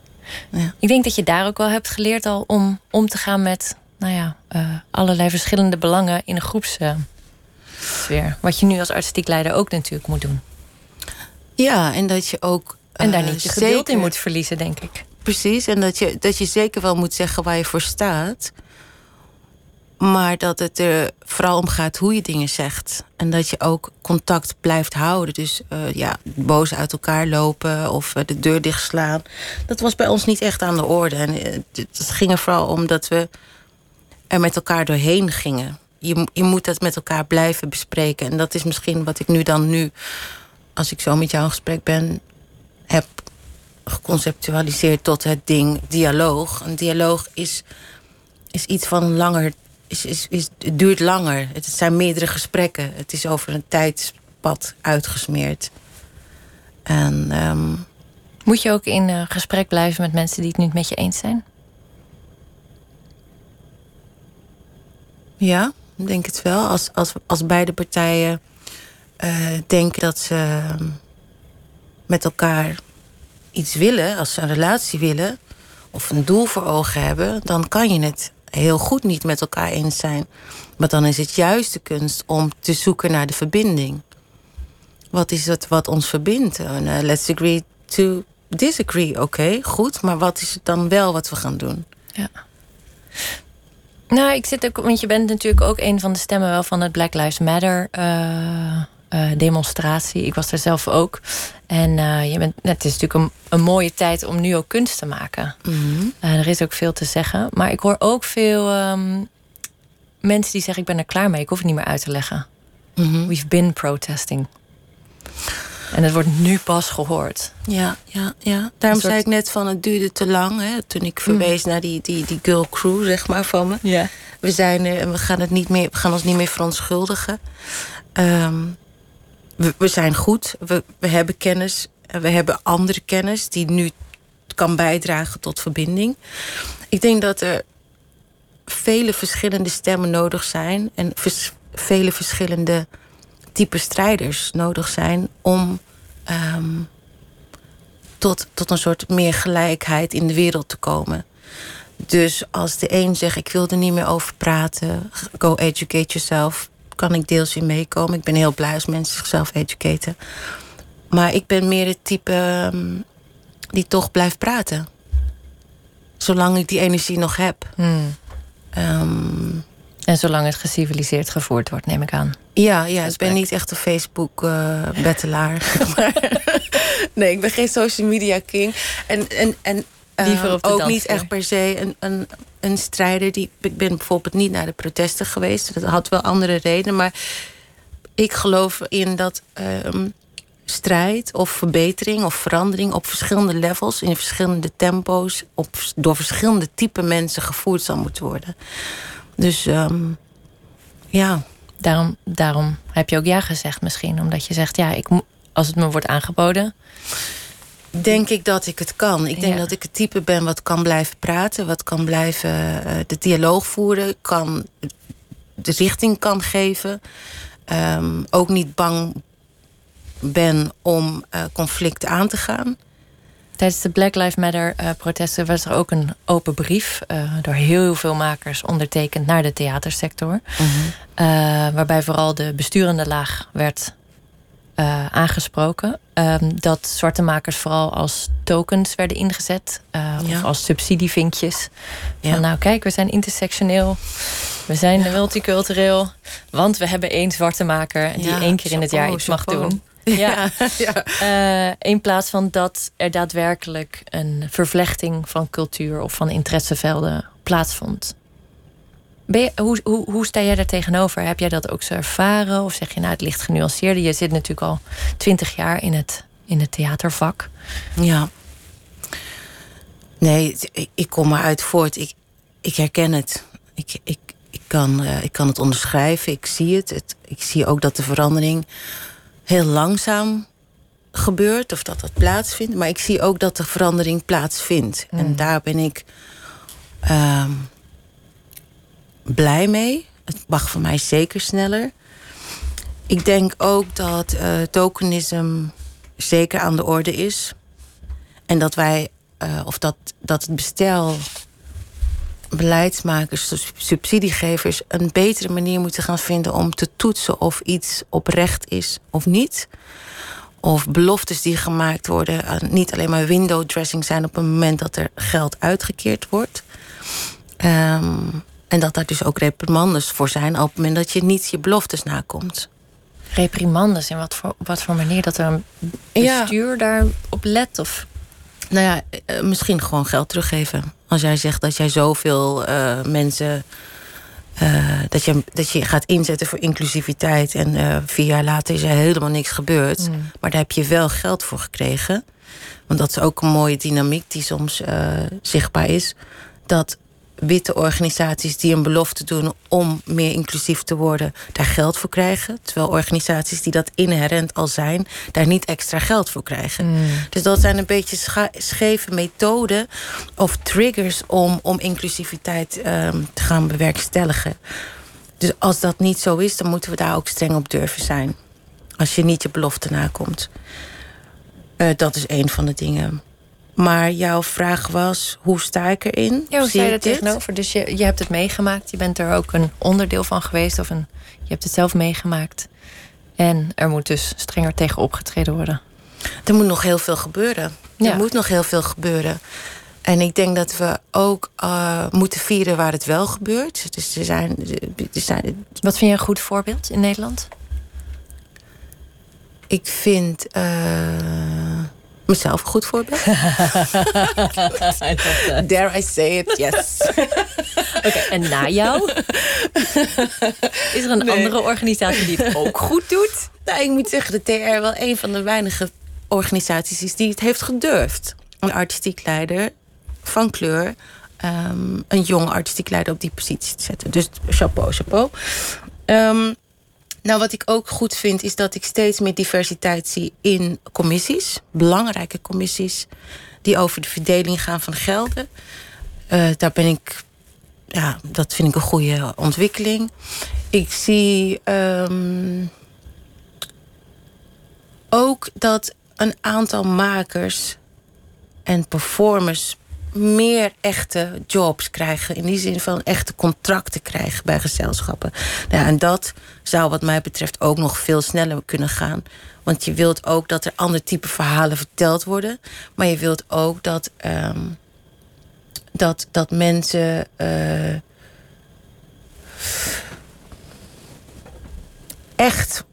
Ja. Ik denk dat je daar ook wel hebt geleerd al om om te gaan met nou ja, eh, allerlei verschillende belangen in een Wat je nu als artistiek leider ook natuurlijk moet doen. ja, en dat je ook. En daar eh, niet je geduld in moet verliezen, denk ik. Precies, en dat je, dat je zeker wel moet zeggen waar je voor staat. Maar dat het er vooral om gaat hoe je dingen zegt. En dat je ook contact blijft houden. Dus eh, ja, boos uit elkaar lopen of eh, de deur dichtslaan. Dat was bij ons niet echt aan de orde. En het, het ging er vooral om dat we er met elkaar doorheen gingen. Je, je moet dat met elkaar blijven bespreken. En dat is misschien wat ik nu dan nu, als ik zo met jou in gesprek ben, heb geconceptualiseerd tot het ding dialoog. Een dialoog is, is iets van langer. Is, is, is, het duurt langer. Het zijn meerdere gesprekken. Het is over een tijdspad uitgesmeerd. En ehm, Moet je ook in eh, gesprek blijven met mensen die het niet met je eens zijn? ja, denk het wel. Als, als, als beide partijen eh, denken dat ze ehm, met elkaar iets willen, als ze een relatie willen of een doel voor ogen hebben, dan kan je het heel goed niet met elkaar eens zijn. Maar dan is het juist de kunst om te zoeken naar de verbinding. Wat is het wat ons verbindt? Eh, let's agree to disagree, oké, goed. Maar wat is het dan wel wat we gaan doen? Ja. Nou, ik zit ook, want je bent natuurlijk ook een van de stemmen wel van het Black Lives Matter eh, eh, demonstratie. Ik was er zelf ook. En eh, je bent, het is natuurlijk een, een mooie tijd om nu ook kunst te maken. Eh, er is ook veel te zeggen. Maar ik hoor ook veel ehm, mensen die zeggen: Ik ben er klaar mee, ik hoef het niet meer uit te leggen. We've been protesting. En het wordt nu pas gehoord. Ja, ja, ja. Daarom soort- zei ik net van het duurde te lang. Hè, toen ik verwees naar die, die, die girl crew, zeg maar, van me. Ja. We zijn er en we gaan, het niet meer, we gaan ons niet meer verontschuldigen. Ehm, we, we zijn goed, we, we hebben kennis. en We hebben andere kennis die nu kan bijdragen tot verbinding. Ik denk dat er vele verschillende stemmen nodig zijn... en vers- vele verschillende type strijders nodig zijn... om ehm, tot, tot een soort meer gelijkheid in de wereld te komen. Dus als de een zegt, ik wil er niet meer over praten... go educate yourself, kan ik deels in meekomen. Ik ben heel blij als mensen zichzelf educaten. Maar ik ben meer het type ehm, die toch blijft praten. Zolang ik die energie nog heb. Hmm. Ehm, En zolang het geciviliseerd gevoerd wordt, neem ik aan. ja, ja ik ben niet echt een Facebook-bettelaar. [laughs] nee, ik ben geen social media king. En, en, en eh, ook niet echt per se een, een, een strijder. Die, ik ben bijvoorbeeld niet naar de protesten geweest. Dat had wel andere redenen. Maar ik geloof in dat ehm, strijd of verbetering of verandering op verschillende levels, in verschillende tempo's, op, door verschillende type mensen gevoerd zal moeten worden. Dus ehm, ja. Daarom, daarom heb je ook ja gezegd misschien. Omdat je zegt, ja, ik, als het me wordt aangeboden... denk ik dat ik het kan. Ik denk Ja. dat ik het type ben wat kan blijven praten, wat kan blijven eh, de dialoog voeren, kan de richting kan geven. Ehm, ook niet bang ben om eh, conflicten aan te gaan. Tijdens de Black Lives Matter eh, protesten was er ook een open brief eh, door heel veel makers ondertekend naar de theatersector. Eh, waarbij vooral de besturende laag werd aangesproken. Ehm, dat zwarte makers vooral als tokens werden ingezet. Ja. Of als subsidievinkjes. Ja. Van nou kijk, we zijn intersectioneel. We zijn multicultureel. Want we hebben één zwarte maker die één keer in het jaar iets mag doen. Ja. [laughs] ja. Eh, in plaats van dat er daadwerkelijk een vervlechting van cultuur of van interessevelden plaatsvond. Ben je, hoe, hoe, hoe sta jij daar tegenover? Heb jij dat ook zo ervaren? Of zeg je nou, het ligt genuanceerder? Je zit natuurlijk al twintig jaar in het, in het theatervak. Ja. Nee, ik, kom eruit voort. Ik, ik herken het. Ik, ik, ik, kan, eh, ik kan het onderschrijven. Ik zie het. het. Ik zie ook dat de verandering heel langzaam gebeurt. Of dat dat plaatsvindt. Maar ik zie ook dat de verandering plaatsvindt. En daar ben ik ehm, blij mee. Het mag voor mij zeker sneller. Ik denk ook dat eh tokenisme zeker aan de orde is. En dat wij, eh, of dat, dat het bestel, beleidsmakers, subsidiegevers, een betere manier moeten gaan vinden om te toetsen of iets oprecht is of niet. Of beloftes die gemaakt worden, eh, niet alleen maar window dressing zijn op het moment dat er geld uitgekeerd wordt. Ehm, en dat daar dus ook reprimandes voor zijn op het moment dat je niet je beloftes nakomt. Reprimandes, in wat voor, wat voor manier dat er een Ja. bestuur daarop let? Of Nou ja, eh, misschien gewoon geld teruggeven. Als jij zegt dat jij zoveel eh, mensen. eh, dat, je, dat je gaat inzetten voor inclusiviteit. en eh, vier jaar later is er helemaal niks gebeurd. Maar daar heb je wel geld voor gekregen. Want dat is ook een mooie dynamiek die soms zichtbaar is. Dat witte organisaties die een belofte doen om meer inclusief te worden, daar geld voor krijgen. Terwijl organisaties die dat inherent al zijn, daar niet extra geld voor krijgen. Dus dat zijn een beetje scheve methoden of triggers om, om inclusiviteit ehm, te gaan bewerkstelligen. Dus als dat niet zo is, dan moeten we daar ook streng op durven zijn. Als je niet je belofte nakomt. Eh, dat is een van de dingen. Maar jouw vraag was, hoe sta ik erin? Ja, hoe sta je er tegenover? Dus je, je hebt het meegemaakt. Je bent er ook een onderdeel van geweest. Of een, je hebt het zelf meegemaakt. En er moet dus strenger tegen opgetreden worden. Er moet nog heel veel gebeuren. Ja. Er moet nog heel veel gebeuren. En ik denk dat we ook eh, moeten vieren waar het wel gebeurt. Dus er zijn, er zijn Wat vind je een goed voorbeeld in Nederland? ik vind eh, mezelf een goed voorbeeld. [laughs] Dare I say it, yes. [laughs] Oké, en na jou? Is er een Nee. andere organisatie die het ook goed doet? Nou, ik moet zeggen dat TR wel een van de weinige organisaties is die het heeft gedurfd. Een artistiek leider van kleur, ehm, een jonge artistiek leider op die positie te zetten. Dus chapeau, chapeau. Ehm, nou, wat ik ook goed vind, is dat ik steeds meer diversiteit zie in commissies. Belangrijke commissies die over de verdeling gaan van gelden. Eh, daar ben ik, ja, dat vind ik een goede ontwikkeling. Ik zie ehm, ook dat een aantal makers en performers meer echte jobs krijgen. In die zin van echte contracten krijgen bij gezelschappen. Nou, en dat zou wat mij betreft ook nog veel sneller kunnen gaan. Want je wilt ook dat er ander type verhalen verteld worden. Maar je wilt ook dat, ehm, dat, dat mensen. eh, echt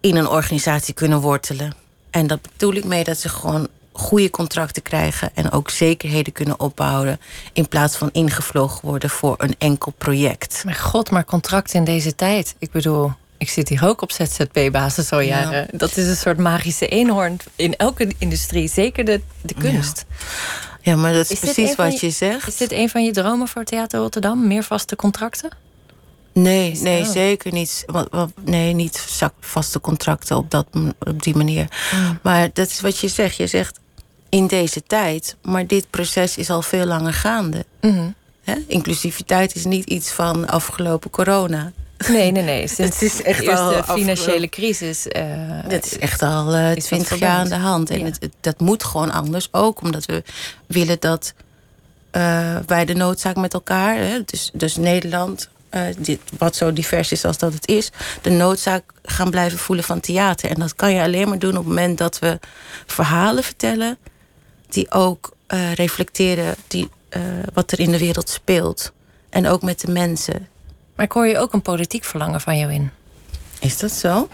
in een organisatie kunnen wortelen. En dat bedoel ik mee dat ze gewoon goede contracten krijgen en ook zekerheden kunnen opbouwen in plaats van ingevlogen worden voor een enkel project. Mijn god, maar contracten in deze tijd. Ik bedoel, ik zit hier ook op ZZP-basis al Ja. jaren. Dat is een soort magische eenhoorn in elke industrie. Zeker de, de kunst. Ja, maar dat is, precies wat je- je zegt. Is dit een van je dromen voor Theater Rotterdam? Meer vaste contracten? Nee, Is nee, zeker niet. Nee, niet vaste contracten op, dat, op die manier. Maar dat is wat je zegt. Je zegt in deze tijd, maar dit proces is al veel langer gaande. Mhm. Inclusiviteit is niet iets van afgelopen corona. Nee, nee, nee. [laughs] Sinds Het is echt de eerste al afgelopen- financiële crisis. eh, Dat is echt al eh, twintig jaar aan de hand. En Ja. het, het- dat moet gewoon anders. Ook omdat we willen dat eh, wij de noodzaak met elkaar... Hè, dus, dus Nederland, dit, wat zo divers is als dat het is... de noodzaak gaan blijven voelen van theater. En dat kan je alleen maar doen op het moment dat we verhalen vertellen... die ook eh, reflecteren die, eh, wat er in de wereld speelt. En ook met de mensen. Maar ik hoor je ook een politiek verlangen van jou in. Is dat zo?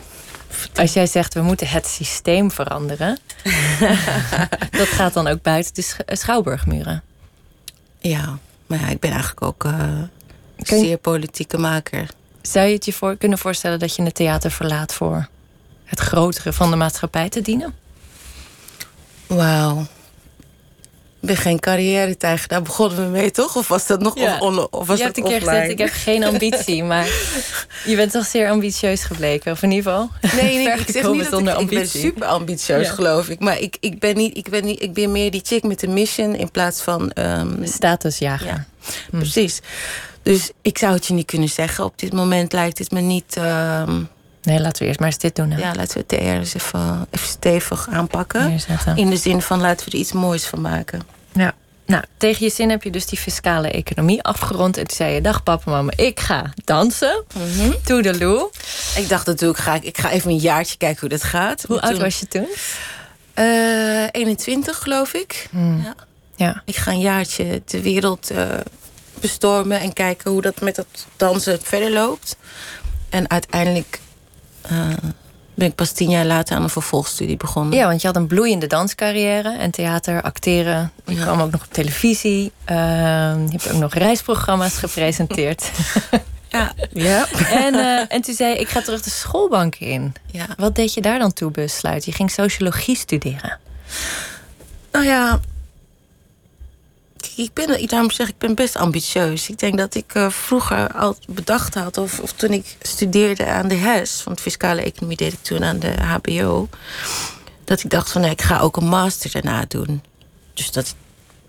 Als jij zegt, we moeten het systeem veranderen... [laughs] [laughs] dat gaat dan ook buiten de sch- schouwburgmuren. Ja, maar ja, ik ben eigenlijk ook eh Kun je- zeer politieke maker. Zou je het je voor, kunnen voorstellen dat je het theater verlaat... voor het grotere van de maatschappij te dienen? Wauw. Ik ben geen carrière tijger. Daar begonnen we mee, toch? Of was dat nog Ja. of, was je dat hebt een keer gezegd, ik heb geen ambitie, [laughs] maar je bent toch zeer ambitieus gebleken. Of in ieder geval Nee, nee [laughs] ik zeg niet dat zonder ik, ik ben ambitie. super ambitieus, Ja. geloof ik. Maar ik, ik, ben niet, ik, ben niet, ik ben meer die chick met de mission in plaats van... ehm, Statusjager. ja, precies. Dus ik zou het je niet kunnen zeggen. Op dit moment lijkt het me niet... ehm, Nee, laten we eerst maar eens dit doen. Hè. ja, laten we het TR eens even, even stevig aanpakken. Neerzetten. In de zin van laten we er iets moois van maken. Ja. Nou, tegen je zin heb je dus die fiscale economie afgerond. En toen zei je, dag papa, mama, ik ga dansen. Mhm. Toedeloe. Ik dacht natuurlijk, ga ik, ik ga even een jaartje kijken hoe dat gaat. Hoe Maar oud toen- was je toen? Eh, 21, geloof ik. Ja. Ja. Ik ga een jaartje de wereld eh, bestormen en kijken hoe dat met dat dansen verder loopt. En uiteindelijk eh, ben ik pas tien jaar later aan een vervolgstudie begonnen. ja, want je had een bloeiende danscarrière. En theater, acteren. Je Ja. kwam ook nog op televisie. Ehm, je hebt ook nog reisprogramma's gepresenteerd. [laughs] ja. ja. en, eh, en toen zei je, ik ga terug de schoolbank in. ja. Wat deed je daar dan toe besluiten? Je ging sociologie studeren. Nou ja, ik ben, daarom zeg ik, ben best ambitieus. Ik denk dat ik eh, vroeger al bedacht had, of, of toen ik studeerde aan de HES, van het fiscale economie deed ik toen aan de HBO, dat ik dacht van, nee, ik ga ook een master daarna doen. Dus dat,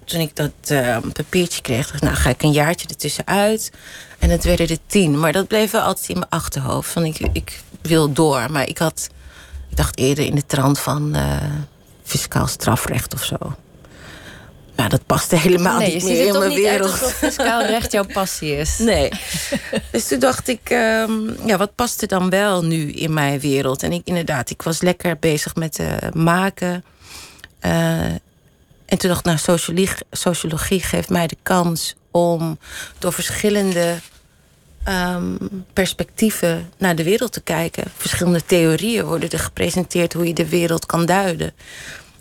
toen ik dat eh, papiertje kreeg, dacht nou ga ik een jaartje ertussen uit. En het werden er tien. Maar dat bleef wel altijd in mijn achterhoofd. Van ik, ik wil door. Maar ik had, ik dacht eerder in de trant van eh, fiscaal strafrecht of zo. Maar dat paste helemaal nee, niet meer er in mijn wereld. alsof fiscaal recht jouw passie is. [laughs] Nee. dus toen dacht ik, ehm, ja, wat past er dan wel nu in mijn wereld? En ik inderdaad, ik was lekker bezig met eh, maken. eh, en toen dacht ik, nou, sociologie, sociologie geeft mij de kans om door verschillende ehm, perspectieven naar de wereld te kijken. Verschillende theorieën worden er gepresenteerd hoe je de wereld kan duiden.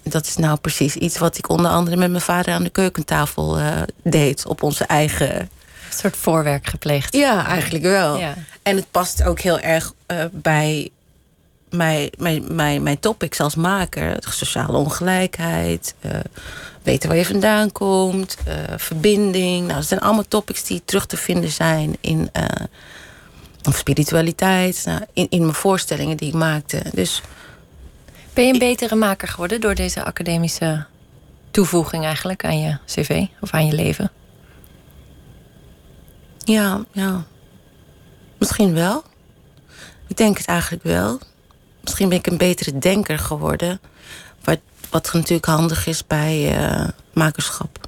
Dat is nou precies iets wat ik onder andere met mijn vader aan de keukentafel eh, deed. Op onze eigen. Een soort voorwerk gepleegd. Ja, eigenlijk wel. Ja. En het past ook heel erg eh, bij mijn, mijn, mijn, mijn topics als maker. Sociale ongelijkheid, eh, weten waar je vandaan komt, verbinding. Nou, dat zijn allemaal topics die terug te vinden zijn in of spiritualiteit, nou, in, in mijn voorstellingen die ik maakte. Dus Ben je een betere maker geworden door deze academische toevoeging eigenlijk aan je cv of aan je leven? ja, ja. Misschien wel. Ik denk het eigenlijk wel. Misschien ben ik een betere denker geworden. Wat, wat natuurlijk handig is bij eh, makerschap.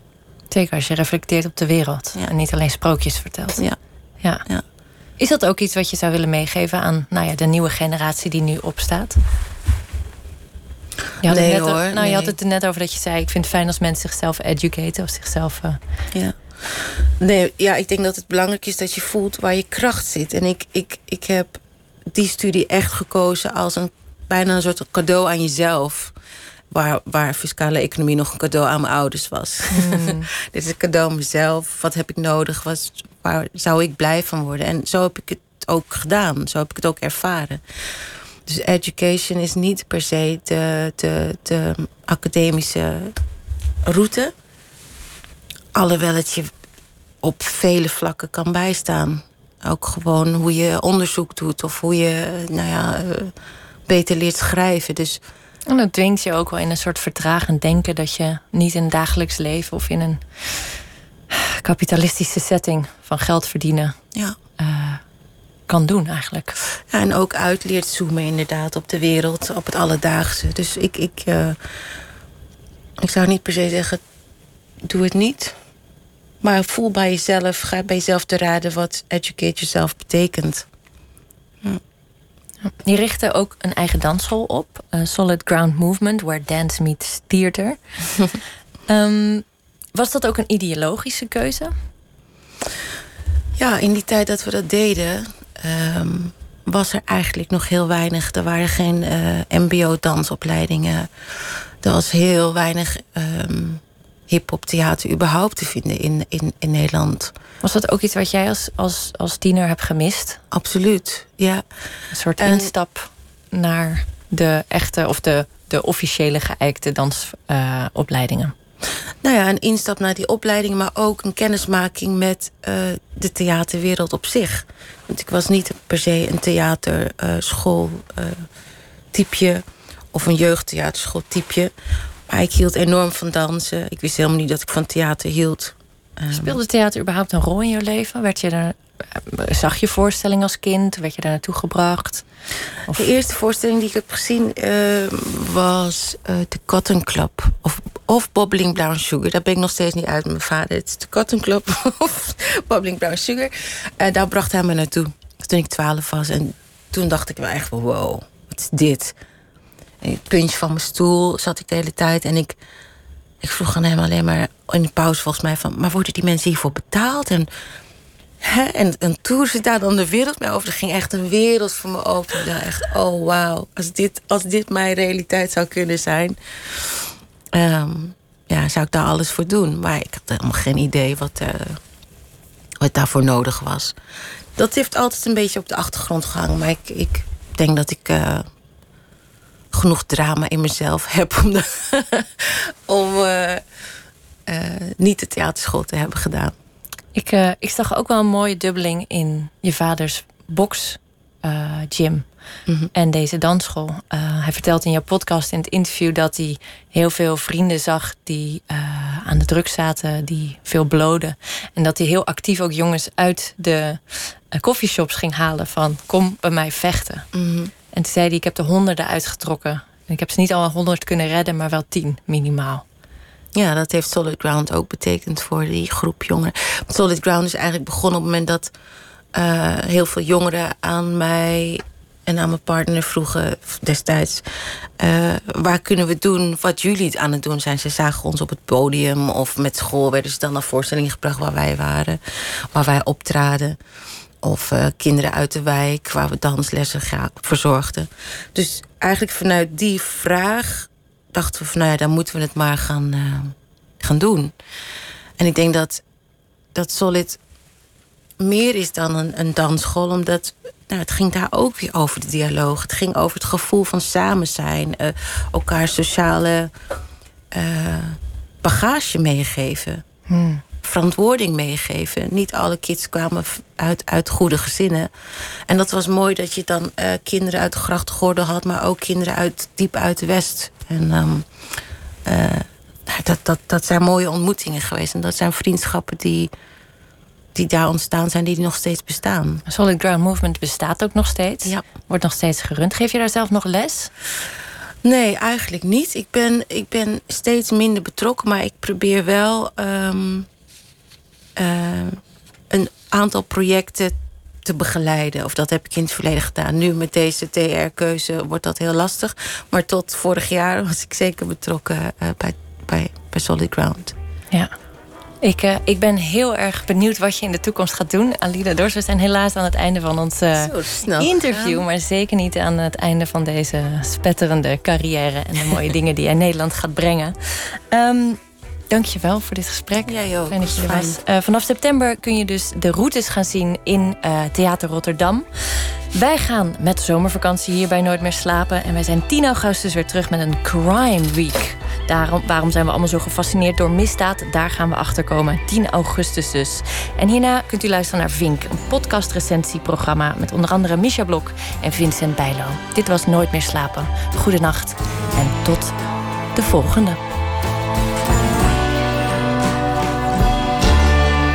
Zeker als je reflecteert op de wereld Ja. en niet alleen sprookjes vertelt. Ja. Ja. Ja. Is dat ook iets wat je zou willen meegeven aan nou ja, de nieuwe generatie die nu opstaat? Je had Nee, het net, hoor, Nou, nee. je had het er net over dat je zei: ik vind het fijn als mensen zichzelf educaten of zichzelf. eh, Ja. Nee, ja, ik denk dat het belangrijk is dat je voelt waar je kracht zit. En ik, ik, ik heb die studie echt gekozen als een bijna een soort cadeau aan jezelf. Waar, waar fiscale economie nog een cadeau aan mijn ouders was. [laughs] Dit is een cadeau aan mezelf. Wat heb ik nodig? Wat, waar zou ik blij van worden? En zo heb ik het ook gedaan. Zo heb ik het ook ervaren. Dus education is niet per se de, de, de academische route. Alhoewel het je op vele vlakken kan bijstaan. Ook gewoon hoe je onderzoek doet of hoe je nou ja, eh, beter leert schrijven. Dus En dat dwingt je ook wel in een soort vertragend denken dat je niet in het dagelijks leven of in een kapitalistische setting van geld verdienen ja. eh, kan doen eigenlijk. Ja, en ook uit leert zoomen inderdaad op de wereld, op het alledaagse. Dus ik, ik, eh, ik zou niet per se zeggen, doe het niet. Maar voel bij jezelf, ga bij jezelf te raden wat educate yourself betekent. Je richtte ook een eigen dansschool op, eh, Solid Ground Movement, where dance meets theater. [laughs] Ehm, was dat ook een ideologische keuze? Ja, in die tijd dat we dat deden, ehm, was er eigenlijk nog heel weinig. Er waren geen eh, MBO-dansopleidingen. Er was heel weinig ehm hip-hop theater überhaupt te vinden in, in, in Nederland. Was dat ook iets wat jij als, als, als tiener hebt gemist? Absoluut, ja. Een soort En- instap naar de echte of de, de officiële geëikte dansopleidingen. Nou ja, een instap naar die opleiding, maar ook een kennismaking met eh, de theaterwereld op zich. Want ik was niet per se een theaterschool eh typeje of een jeugdtheaterschool typeje. Maar ik hield enorm van dansen. Ik wist helemaal niet dat ik van theater hield. Ehm, Speelde theater überhaupt een rol in je leven? Werd je er, eh, zag je voorstelling als kind? Werd je daar naartoe gebracht? De eerste voorstelling die ik heb gezien eh, was eh The Cotton Club. Of, of Bobbling Brown Sugar. Daar ben ik nog steeds niet uit met mijn vader. Het is The Cotton Club [laughs] of Bobbling Brown Sugar. Eh, daar bracht hij me naartoe. Toen ik twaalf was. En toen dacht ik wel echt van wow, wat is dit? En het puntje van mijn stoel zat ik de hele tijd. En ik, ik vroeg aan hem alleen maar in de pauze volgens mij van... maar worden die mensen hiervoor betaald? En En een tour zit daar dan de wereld mee over. Er ging echt een wereld voor me open. Ik dacht echt, oh wauw. Als dit, als dit mijn realiteit zou kunnen zijn... ehm, ja, zou ik daar alles voor doen. Maar ik had helemaal geen idee wat, eh, wat daarvoor nodig was. Dat heeft altijd een beetje op de achtergrond gehangen. Maar ik, ik denk dat ik eh, genoeg drama in mezelf [laughs] heb... om, de, om eh, eh, niet de theaterschool te hebben gedaan. Ik, eh, ik zag ook wel een mooie dubbeling in je vaders box eh, gym en deze dansschool. Eh, hij vertelt in jouw podcast in het interview dat hij heel veel vrienden zag die aan de druk zaten, die veel bloden. En dat hij heel actief ook jongens uit de coffeeshops ging halen van kom bij mij vechten. En toen zei hij, ik heb er honderden uitgetrokken. En ik heb ze niet al honderd kunnen redden, maar wel tien minimaal. Ja, dat heeft Solid Ground ook betekend voor die groep jongeren. Solid Ground is eigenlijk begonnen op het moment dat eh, heel veel jongeren aan mij en aan mijn partner vroegen destijds... eh, waar kunnen we doen wat jullie aan het doen zijn? Ze zagen ons op het podium of met school... werden ze dan naar voorstellingen gebracht waar wij waren. Waar wij optraden. Of eh, kinderen uit de wijk waar we danslessen verzorgden. Dus eigenlijk vanuit die vraag dachten we van... nou ja, dan moeten we het maar gaan, eh, gaan doen. En ik denk dat, dat Solid meer is dan een, een dansschool, omdat nou, het ging daar ook weer over de dialoog. Het ging over het gevoel van samen zijn, eh, elkaar sociale eh, bagage meegeven, verantwoording meegeven. Niet alle kids kwamen uit, uit goede gezinnen. En dat was mooi dat je dan kinderen uit de grachtgordel had, maar ook kinderen uit diep uit de West. En nou, dat, dat, dat zijn mooie ontmoetingen geweest. En dat zijn vriendschappen die, die daar ontstaan zijn, die nog steeds bestaan. Solid Ground Movement bestaat ook nog steeds. Ja. Wordt nog steeds gerund. Geef je daar zelf nog les? Nee, eigenlijk niet. Ik ben, ik ben steeds minder betrokken, maar ik probeer wel ehm, eh, een aantal projecten te begeleiden. Of dat heb ik in het verleden gedaan. Nu met deze TR-keuze wordt dat heel lastig. Maar tot vorig jaar was ik zeker betrokken eh, bij, bij, bij Solid Ground. Ja. Ik, eh, ik ben heel erg benieuwd wat je in de toekomst gaat doen. Alida Dors, we zijn helaas aan het einde van ons eh, interview. Maar zeker niet aan het einde van deze spetterende carrière. En de mooie [laughs] dingen die jij Nederland gaat brengen. Ehm Dank je wel voor dit gesprek. Jij ook. Fijn dat je er was. Eh, vanaf september kun je dus de routes gaan zien in eh, Theater Rotterdam. Wij gaan met de zomervakantie hier bij Nooit meer slapen. En wij zijn 10 augustus weer terug met een Crime Week. Daarom, waarom zijn we allemaal zo gefascineerd door misdaad? Daar gaan we achter komen. 10 augustus dus. En hierna kunt u luisteren naar Vink, een podcast-recensieprogramma met onder andere Misha Blok en Vincent Bijlo. Dit was Nooit meer slapen. Goedenacht en tot de volgende.